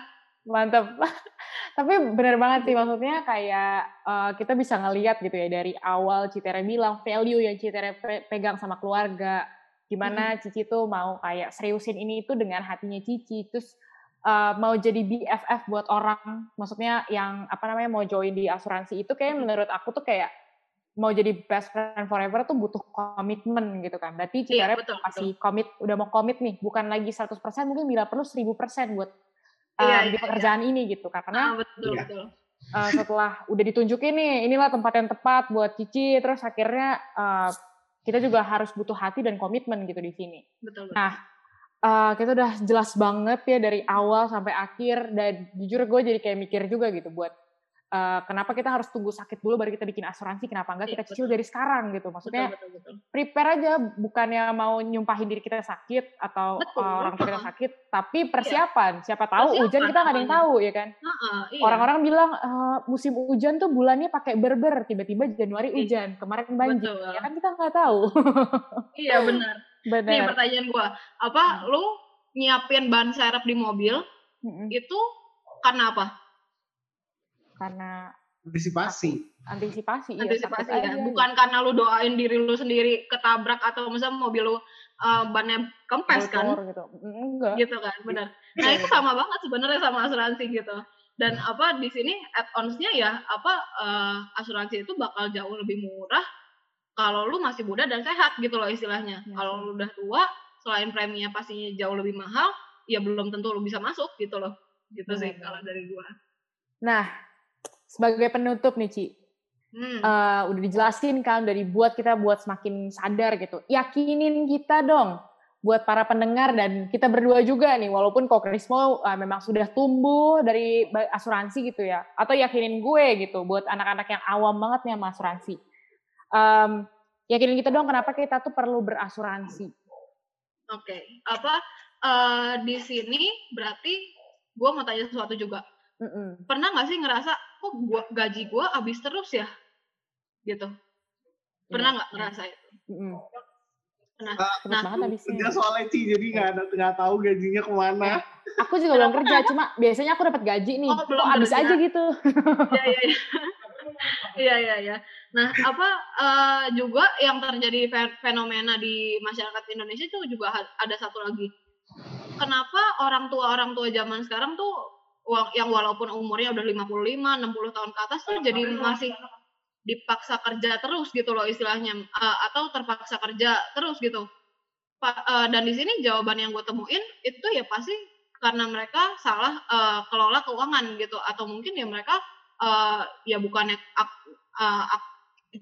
mantap. <laughs> Tapi benar banget sih maksudnya kayak eh, kita bisa ngelihat gitu ya dari awal Citere bilang value yang Citere pe- pegang sama keluarga. Gimana Cici tuh mau kayak seriusin ini itu dengan hatinya Cici. Terus eh, mau jadi BFF buat orang, maksudnya yang apa namanya mau join di asuransi itu kayak menurut aku tuh kayak mau jadi best friend forever tuh butuh komitmen gitu kan. Berarti Iya, Citere betul, kasih komit, udah mau komit nih, bukan lagi 100% mungkin bila perlu 1000% buat Iya, uh, iya, di pekerjaan ini gitu kan. Karena ah, betul Iya. betul. uh, setelah udah ditunjukin nih, inilah tempat yang tepat buat Cici, terus akhirnya uh, kita juga harus butuh hati dan komitmen gitu di sini. Betul. betul. Nah, uh, kita udah jelas banget ya dari awal sampai akhir dan jujur gue jadi kayak mikir juga gitu buat uh, kenapa kita harus tunggu sakit dulu baru kita bikin asuransi, kenapa enggak Iya, kita cicil dari sekarang gitu. Maksudnya betul, betul, betul. prepare aja bukannya mau nyumpahin diri kita sakit atau Betul. uh, orang tua kita <laughs> sakit tapi persiapan siapa tahu Persiapan hujan kita nggak ada yang tahu ya kan Heeh, iya. orang-orang bilang eh, musim hujan tuh bulannya pakai berber tiba-tiba Januari Iya. hujan kemarin banjir Betul. ya kan kita nggak tahu <laughs> Iya benar. Nih benar pertanyaan gua, apa lu nyiapin ban serep di mobil Mm-mm. itu karena apa? karena Antisipasi. antisipasi iya, Antisipasi takut ya. aja. Bukan karena lu doain diri lu sendiri ketabrak atau misalnya mobil lu uh, bannya kempes kan? Bocor gitu enggak gitu kan benar nah itu sama banget sebenarnya sama asuransi gitu dan apa di sini add-ons-nya ya apa eh, asuransi itu bakal jauh lebih murah kalau lu masih muda dan sehat gitu loh istilahnya Ya, kalau lu udah tua selain preminya pastinya jauh lebih mahal ya belum tentu lu bisa masuk gitu loh gitu sih Benar. kalau dari gua nah sebagai penutup nih Ci hmm. eh, udah dijelasin kan udah dibuat kita buat semakin sadar gitu yakinin kita dong buat para pendengar dan kita berdua juga nih, walaupun kok Krismo uh, memang sudah tumbuh dari asuransi gitu ya, atau yakinin gue gitu, buat anak-anak yang awam banget nih sama asuransi. Um, yakinin kita dong kenapa kita tuh perlu berasuransi. Oke, okay. apa uh, di sini berarti gue mau tanya sesuatu juga. Mm -mm. Pernah nggak sih ngerasa kok gua gaji gue habis terus ya, gitu? Pernah iya. nggak ngerasa itu? Mm -mm. Nah, nah, nah kerja soalnya sih jadi nggak ada nggak tahu gajinya ke mana. Ya, aku juga belum kerja, cuma biasanya aku dapat gaji nih, oh, belum habis aja gitu. Iya iya iya. Iya iya iya. Nah apa uh, juga yang terjadi fenomena di masyarakat Indonesia itu juga ada satu lagi. Kenapa orang tua orang tua zaman sekarang tuh yang walaupun umurnya udah 55, 60 tahun ke atas tuh jadi masih dipaksa kerja terus gitu loh istilahnya uh, atau terpaksa kerja terus gitu pa, uh, dan di sini jawaban yang gue temuin itu ya pasti karena mereka salah uh, kelola keuangan gitu atau mungkin ya mereka uh, ya bukannya ak, uh, ak,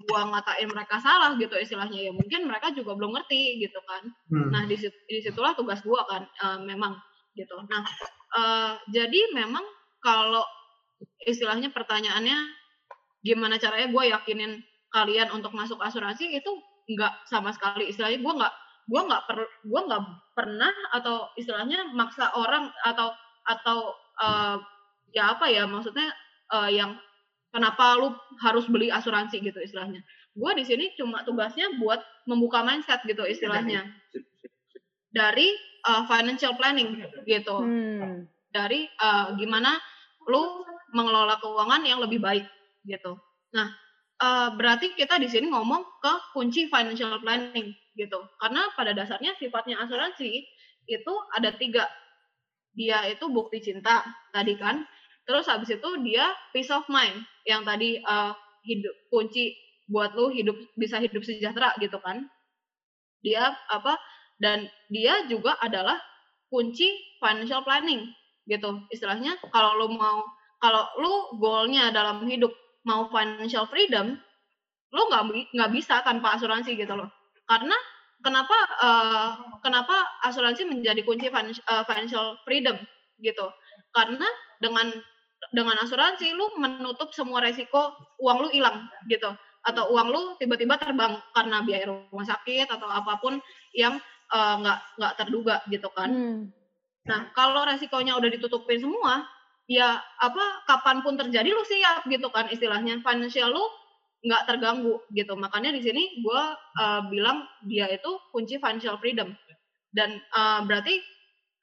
gua ngatain mereka salah gitu istilahnya. Ya mungkin mereka juga belum ngerti gitu kan. Hmm. nah di di situlah tugas gua kan uh, memang gitu. Nah uh, jadi memang kalau istilahnya pertanyaannya gimana caranya gue yakinin kalian untuk masuk asuransi itu nggak sama sekali. Istilahnya gue nggak gue nggak per gue nggak pernah atau istilahnya maksa orang atau atau uh, ya apa ya maksudnya uh, yang kenapa lu harus beli asuransi gitu istilahnya gue di sini cuma tugasnya buat membuka mindset gitu istilahnya dari uh, financial planning gitu hmm. dari uh, gimana lu mengelola keuangan yang lebih baik gitu. Nah, uh, berarti kita di sini ngomong ke kunci financial planning gitu. Karena pada dasarnya sifatnya asuransi itu ada tiga. Dia itu bukti cinta tadi kan. Terus habis itu dia peace of mind yang tadi uh, hidup kunci buat lu hidup bisa hidup sejahtera gitu kan. Dia apa dan dia juga adalah kunci financial planning gitu. Istilahnya kalau lu mau kalau lu goalnya dalam hidup mau financial freedom, lo nggak nggak bisa tanpa asuransi gitu loh. Karena kenapa uh, kenapa asuransi menjadi kunci eh, financial freedom gitu? Karena dengan dengan asuransi lu menutup semua resiko uang lu hilang gitu. Atau uang lu tiba-tiba terbang karena biaya rumah sakit atau apa pun yang eh, nggak uh, nggak terduga gitu kan. Hmm. Nah kalau resikonya udah ditutupin semua, ya apa kapan pun terjadi lu siap gitu kan istilahnya. Financial lu nggak terganggu gitu. Makanya di sini gue uh, bilang dia itu kunci financial freedom. Dan uh, berarti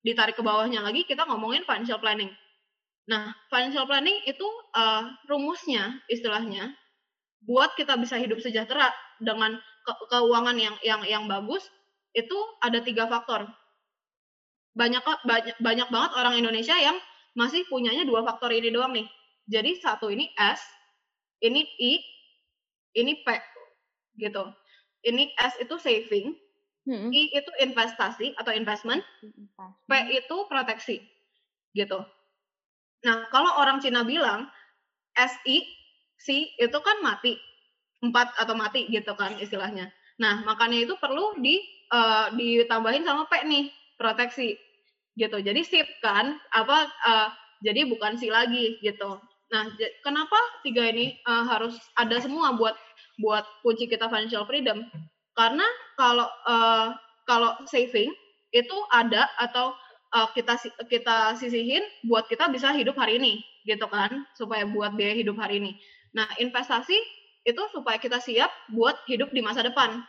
ditarik ke bawahnya lagi kita ngomongin financial planning nah financial planning itu uh, rumusnya istilahnya buat kita bisa hidup sejahtera dengan ke keuangan yang yang yang bagus itu ada tiga faktor banyak banyak banyak banget orang Indonesia yang masih punyanya dua faktor ini doang nih. Jadi satu ini S, ini I, ini P gitu. Ini S itu saving, hmm. I itu investasi atau investment, P itu proteksi gitu. Nah kalau orang Cina bilang SI, C itu kan mati, empat atau mati gitu kan istilahnya. Nah makanya itu perlu di uh, ditambahin sama P nih proteksi gitu. Jadi sip kan apa uh, jadi bukan si lagi gitu. Nah, kenapa tiga ini uh, harus ada semua buat buat kunci kita financial freedom? Karena kalau uh, kalau saving itu ada atau uh, kita kita sisihin buat kita bisa hidup hari ini gitu kan supaya buat biaya hidup hari ini. Nah, investasi itu supaya kita siap buat hidup di masa depan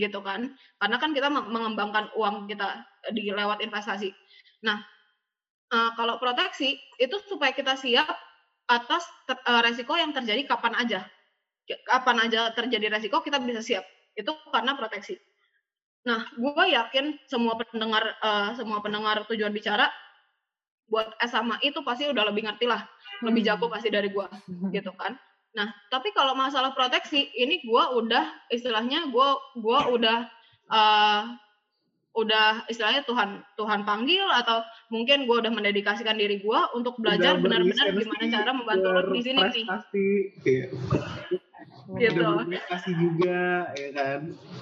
gitu kan karena kan kita mengembangkan uang kita di lewat investasi Nah, uh, kalau proteksi itu supaya kita siap atas ter, uh, resiko yang terjadi kapan aja. Kapan aja terjadi resiko kita bisa siap. Itu karena proteksi. Nah, gue yakin semua pendengar uh, semua pendengar tujuan bicara buat S sama itu pasti udah lebih ngerti lah, lebih jago pasti dari gue, <laughs> gitu kan. Nah, tapi kalau masalah proteksi ini gue udah istilahnya gue gue udah uh, udah istilahnya Tuhan Tuhan panggil atau mungkin gue udah mendedikasikan diri gue untuk belajar benar-benar gimana cara membantu lo di sini nih. Iya. Gitu. Kasih juga, ya kan.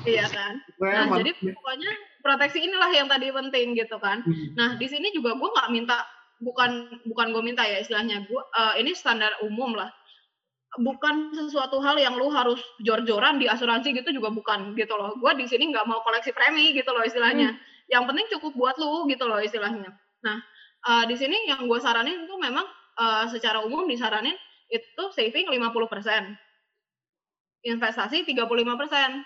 Iya kan. Nah, jadi pokoknya proteksi inilah yang tadi penting gitu kan. Hmm. Nah di sini juga gue nggak minta bukan bukan gue minta ya istilahnya gue eh, ini standar umum lah bukan sesuatu hal yang lu harus jor-joran di asuransi gitu juga bukan gitu loh. Gue di sini nggak mau koleksi premi gitu loh istilahnya. Yang penting cukup buat lu gitu loh istilahnya. Nah eh, di sini yang gue saranin itu memang eh, secara umum disaranin itu saving 50%. Investasi 35%.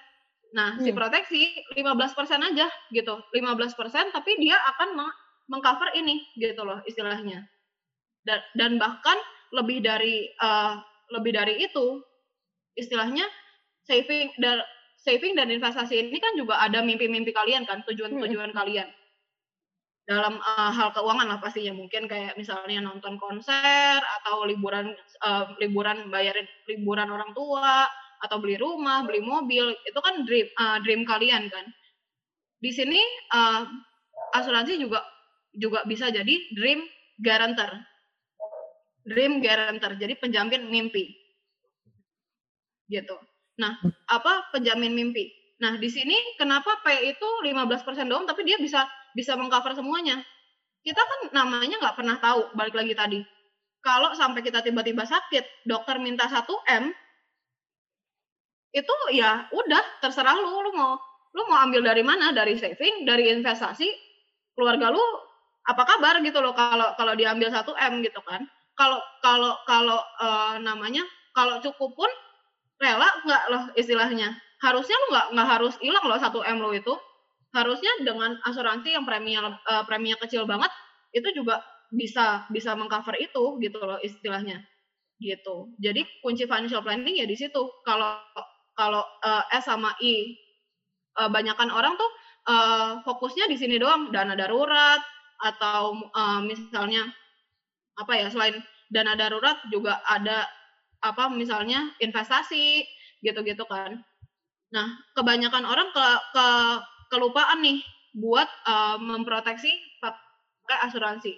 Nah, si Hmm. proteksi 15% aja gitu. 15% tapi dia akan meng- mengcover ini gitu loh istilahnya. Dan, dan bahkan lebih dari eh, lebih dari itu istilahnya saving dan saving dan investasi ini kan juga ada mimpi-mimpi kalian kan tujuan-tujuan kalian dalam eh, hal keuangan lah pastinya mungkin kayak misalnya nonton konser atau liburan eh, liburan bayarin liburan orang tua atau beli rumah beli mobil itu kan dream eh, dream kalian kan. Di sini eh, asuransi juga juga bisa jadi dream guarantor. Dream guarantor jadi penjamin mimpi. Gitu. Nah apa penjamin mimpi? Nah di sini kenapa P itu 15% doang tapi dia bisa bisa mengcover semuanya? Kita kan namanya nggak pernah tahu balik lagi tadi. Kalau sampai kita tiba-tiba sakit dokter minta 1 m itu ya udah terserah lu. Lu mau lu mau ambil dari mana? Dari saving dari investasi keluarga lu apa kabar gitu loh kalau kalau diambil 1 m gitu kan. Kalau kalau kalau eh, namanya kalau cukup pun rela nggak loh istilahnya. Harusnya lu nggak nggak harus hilang loh 1 m lo itu. Harusnya dengan asuransi yang preminya eh, preminya kecil banget itu juga bisa bisa mengcover itu gitu loh istilahnya. Gitu. Jadi kunci financial planning ya di situ. Kalau kalau eh, S sama I eh, banyakan orang tuh eh, fokusnya di sini doang dana darurat atau eh, misalnya apa ya selain dana darurat juga ada apa misalnya investasi gitu-gitu kan. Nah, kebanyakan orang ke, ke kelupaan nih buat eh, memproteksi pakai asuransi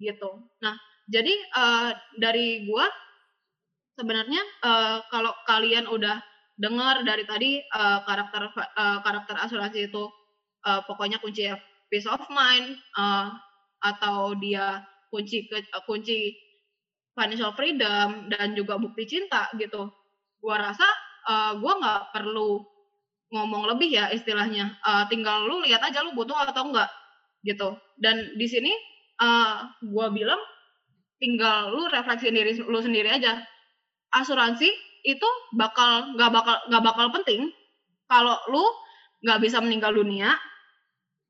gitu. Nah, jadi eh, dari gua sebenarnya eh, kalau kalian udah dengar dari tadi eh, karakter eh, karakter asuransi itu eh, pokoknya kunci peace of mind eh, atau dia kunci ke, eh, kunci financial freedom dan juga bukti cinta gitu. Gua rasa eh, gua nggak perlu ngomong lebih ya istilahnya. Eh, tinggal lu lihat aja lu butuh atau enggak gitu. Dan di sini eh, gua bilang tinggal lu refleksi diri lu sendiri aja. Asuransi itu bakal nggak bakal nggak bakal penting kalau lu nggak bisa meninggal dunia,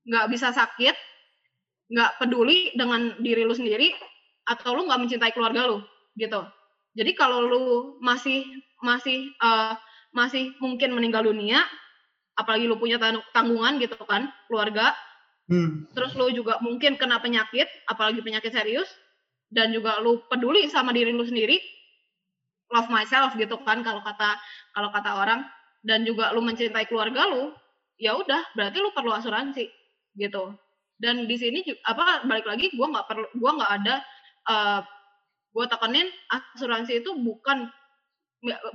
nggak bisa sakit, nggak peduli dengan diri lu sendiri atau lu nggak mencintai keluarga lu gitu. Jadi kalau lu masih masih eh, masih mungkin meninggal dunia, apalagi lu punya tang- tanggungan gitu kan, keluarga, Hmm. terus lu juga mungkin kena penyakit, apalagi penyakit serius, dan juga lu peduli sama diri lu sendiri, love myself gitu kan kalau kata kalau kata orang, dan juga lu mencintai keluarga lu, ya udah berarti lu perlu asuransi gitu. Dan di sini apa balik lagi gua nggak perlu gua nggak ada eh gue tekenin asuransi itu bukan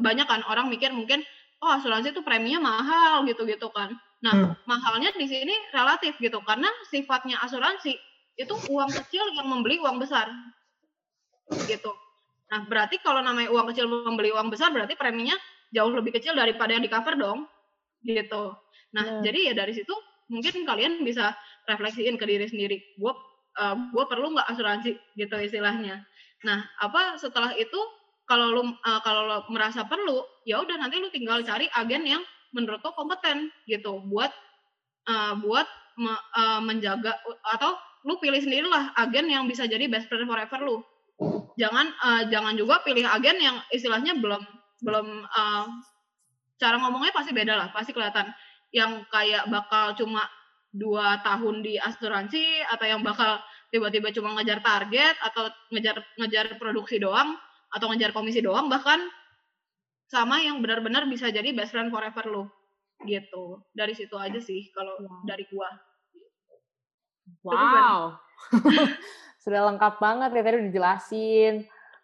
banyak kan orang mikir mungkin oh asuransi itu preminya mahal gitu-gitu kan. Nah, Hmm. mahalnya di sini relatif gitu karena sifatnya asuransi itu uang kecil yang membeli uang besar. Gitu. Nah, berarti kalau namanya uang kecil membeli uang besar berarti preminya jauh lebih kecil daripada yang di cover dong. Gitu. Nah, Benar. jadi ya dari situ mungkin kalian bisa refleksiin ke diri sendiri. Gue uh, gue perlu nggak asuransi gitu istilahnya. Nah, apa setelah itu kalau lu uh, kalau lu merasa perlu, ya udah nanti lu tinggal cari agen yang menurut lo kompeten gitu buat uh, buat me- uh, menjaga atau lu pilih sendirilah agen yang bisa jadi best friend forever lu. Jangan uh, jangan juga pilih agen yang istilahnya belum belum uh, cara ngomongnya pasti beda lah, pasti kelihatan yang kayak bakal cuma dua tahun di asuransi atau yang bakal tiba-tiba cuma ngejar target atau ngejar ngejar produksi doang atau ngejar komisi doang bahkan sama yang benar-benar bisa jadi best friend forever lo gitu dari situ aja sih kalau Wow. dari gua Wow. <laughs> Sudah lengkap banget ya tadi udah dijelasin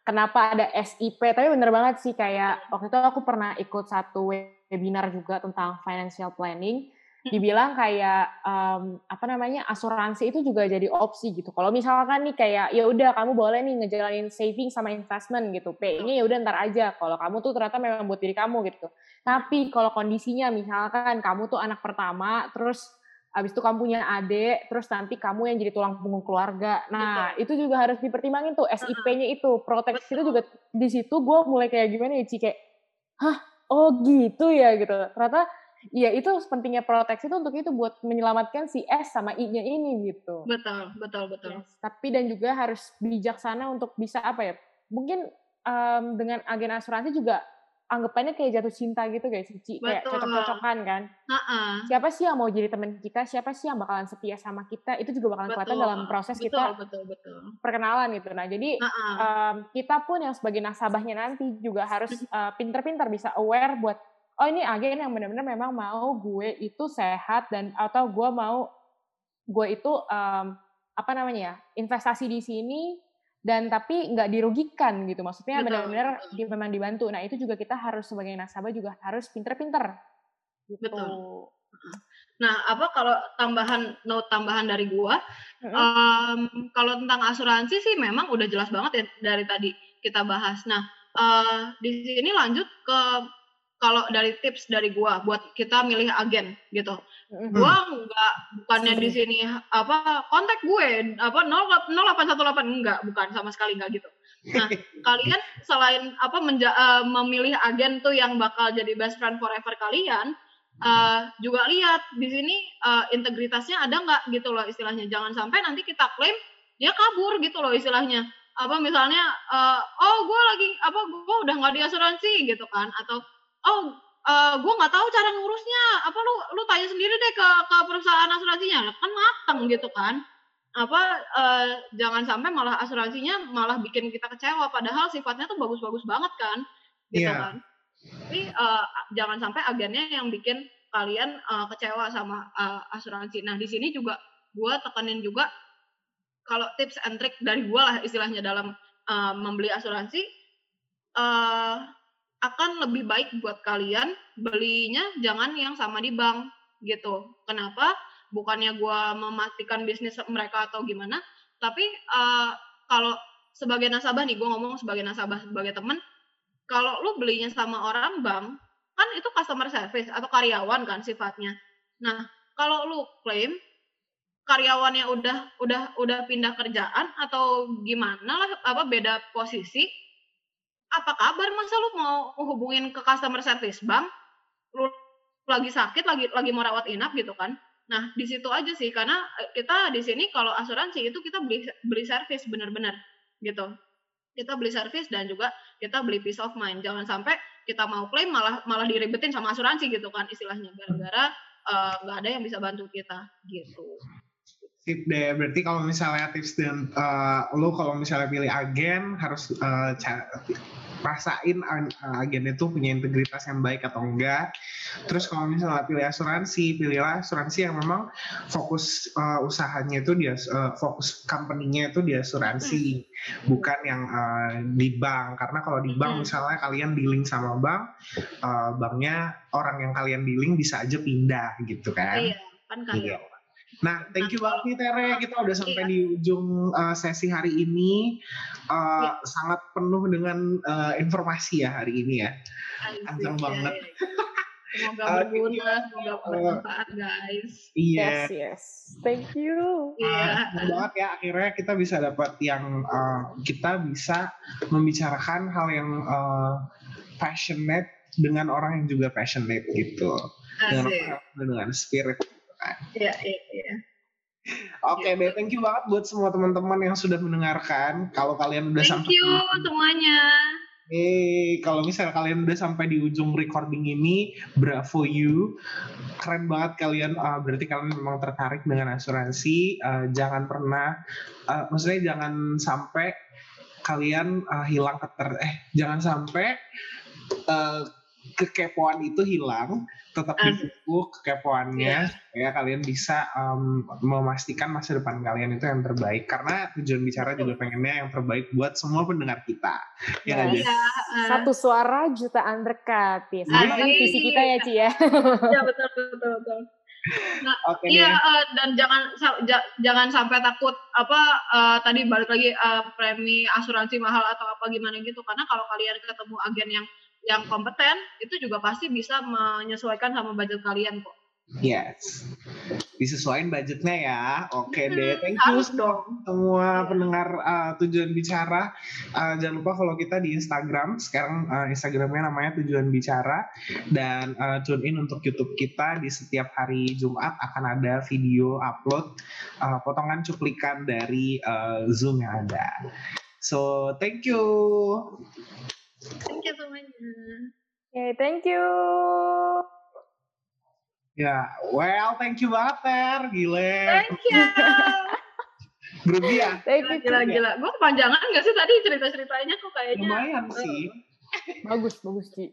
kenapa ada SIP. Tapi bener banget sih kayak waktu itu aku pernah ikut satu webinar juga tentang financial planning dibilang kayak um, apa namanya asuransi itu juga jadi opsi gitu. Kalau misalkan nih kayak ya udah kamu boleh nih ngejalanin saving sama investment gitu. P-nya ya udah ntar aja. Kalau kamu tuh ternyata memang buat diri kamu gitu. Tapi kalau kondisinya misalkan kamu tuh anak pertama terus abis itu kamu punya adik, terus nanti kamu yang jadi tulang punggung keluarga. Nah, Betul. itu juga harus dipertimbangin tuh SIP-nya itu. Proteksi itu juga di situ gue mulai kayak gimana ya, Ci? Kayak, hah, oh gitu ya gitu. Ternyata Iya itu pentingnya proteksi itu untuk itu buat menyelamatkan si S sama I-nya ini gitu. Betul, betul, betul. Yes. Tapi dan juga harus bijaksana untuk bisa apa ya? Mungkin um, dengan agen asuransi juga anggapannya kayak jatuh cinta gitu guys, Cici. Kayak cocok-cocokan kan. Uh-uh. Siapa sih yang mau jadi teman kita? Siapa sih yang bakalan setia sama kita? Itu juga bakalan kelihatan dalam proses betul, kita betul, betul. perkenalan gitu. Nah, jadi uh-uh. um, kita pun yang sebagai nasabahnya nanti juga harus uh, <laughs> pinter-pinter bisa aware buat oh ini agen yang benar-benar memang mau gue itu sehat dan atau gue mau gue itu um, apa namanya ya investasi di sini dan tapi nggak dirugikan gitu. Maksudnya benar-benar di, memang dibantu. Nah itu juga kita harus sebagai nasabah juga harus pinter-pinter. Gitu. betul. Nah apa kalau tambahan note tambahan dari gua mm-hmm. um, kalau tentang asuransi sih memang udah jelas banget ya dari tadi kita bahas. Nah uh, di sini lanjut ke kalau dari tips dari gua buat kita milih agen gitu. Mm-hmm. Gua nggak bukannya di sini apa kontak gue apa 0818 enggak, bukan sama sekali enggak gitu. Nah, <laughs> kalian selain apa menja- uh, memilih agen tuh yang bakal jadi best friend forever kalian, uh, juga lihat di sini uh, integritasnya ada nggak gitu loh istilahnya. Jangan sampai nanti kita klaim dia kabur gitu loh istilahnya. Apa misalnya uh, oh gue lagi apa gue udah nggak di asuransi gitu kan atau oh uh, gue nggak tahu cara ngurusnya. Apa lu lu tanya sendiri deh ke ke perusahaan asuransinya. Kan mateng gitu kan. Apa uh, jangan sampai malah asuransinya malah bikin kita kecewa. Padahal sifatnya tuh bagus-bagus banget kan. Gitu yeah. kan. Tapi uh, jangan sampai agennya yang bikin kalian uh, kecewa sama uh, asuransi. Nah di sini juga gue tekanin juga kalau tips and trick dari gue lah istilahnya dalam uh, membeli asuransi uh, akan lebih baik buat kalian belinya jangan yang sama di bank gitu. Kenapa? Bukannya gue memastikan bisnis mereka atau gimana, tapi uh, kalau sebagai nasabah nih, gue ngomong sebagai nasabah, sebagai temen, kalau lu belinya sama orang bank, kan itu customer service atau karyawan kan sifatnya. Nah, kalau lu klaim karyawannya udah udah udah pindah kerjaan atau gimana lah apa beda posisi apa kabar? Masa lu mau hubungin ke customer service bank? Lu lagi sakit lagi lagi mau rawat inap gitu kan? Nah di situ aja sih karena eh, kita di sini kalau asuransi itu kita beli beli service bener-bener gitu. Kita beli service dan juga kita beli peace of mind. Jangan sampai kita mau klaim malah malah diribetin sama asuransi gitu kan istilahnya. Gara-gara eh, nggak uh, ada yang bisa bantu kita gitu Sip deh, berarti kalau misalnya tips dan uh, lo kalau misalnya pilih agen harus uh, rasain uh, agen itu punya integritas yang baik atau enggak. Terus kalau misalnya pilih asuransi, pilihlah asuransi yang memang fokus uh, usahanya itu dia uh, fokus company-nya itu di asuransi, hmm. bukan yang uh, di bank. Karena kalau di bank hmm. misalnya kalian dealing sama bank, uh, banknya orang yang kalian dealing bisa aja pindah gitu kan. Iya, kan kalian. Iya. Nah, thank you banget nih Tere. Kita udah sampai di ujung uh, sesi hari ini. Uh, ya. Sangat penuh dengan uh, informasi ya hari ini ya. Kencang banget. Semoga <laughs> uh, berguna, semoga bermanfaat guys. Iya. Yes, yes. Thank you. Iya. Uh, banget ya akhirnya kita bisa dapat yang uh, kita bisa membicarakan hal yang uh, passionate dengan orang yang juga passionate gitu. Dengan, dengan spirit Iya, iya, iya. Oke okay, deh, thank you banget buat semua teman-teman yang sudah mendengarkan. Kalau kalian udah thank sampai you semuanya. Hey, kalau misalnya kalian udah sampai di ujung recording ini, bravo you. Keren banget kalian, uh, berarti kalian memang tertarik dengan asuransi. Uh, jangan pernah, uh, maksudnya jangan sampai kalian uh, hilang keter, eh jangan sampai uh, kekepoan itu hilang tetap di Facebook kekepoannya yeah. supaya kalian bisa um, memastikan masa depan kalian itu yang terbaik karena tujuan bicara juga pengennya yang terbaik buat semua pendengar kita ya yeah. uh. satu suara jutaan berkat ya sama kan visi kita ya Ci ya ya betul betul betul Oke Iya deh. eh, dan jangan sa- ja- jangan sampai takut apa eh, tadi balik lagi eh, premi asuransi mahal atau apa gimana gitu karena kalau kalian ketemu agen yang yang kompeten itu juga pasti bisa menyesuaikan sama budget kalian kok. Yes. Disesuaikan budgetnya ya. Oke deh. Hmm, Thank you dong. semua Iya. pendengar uh, tujuan bicara. Uh, jangan lupa follow kita di Instagram. Sekarang uh, Instagramnya namanya tujuan bicara dan uh, tune in untuk YouTube kita di setiap hari Jumat akan ada video upload uh, potongan cuplikan dari uh, Zoom yang ada. So thank you. Thank you semuanya. Oke, thank you. Ya, well, thank you banget Ter, gile. Thank <laughs> you. Grogi ya? Thank you. gila gila. Gue kepanjangan gak sih tadi cerita ceritanya kok kayaknya. Lumayan sih. Bagus, bagus, Ci.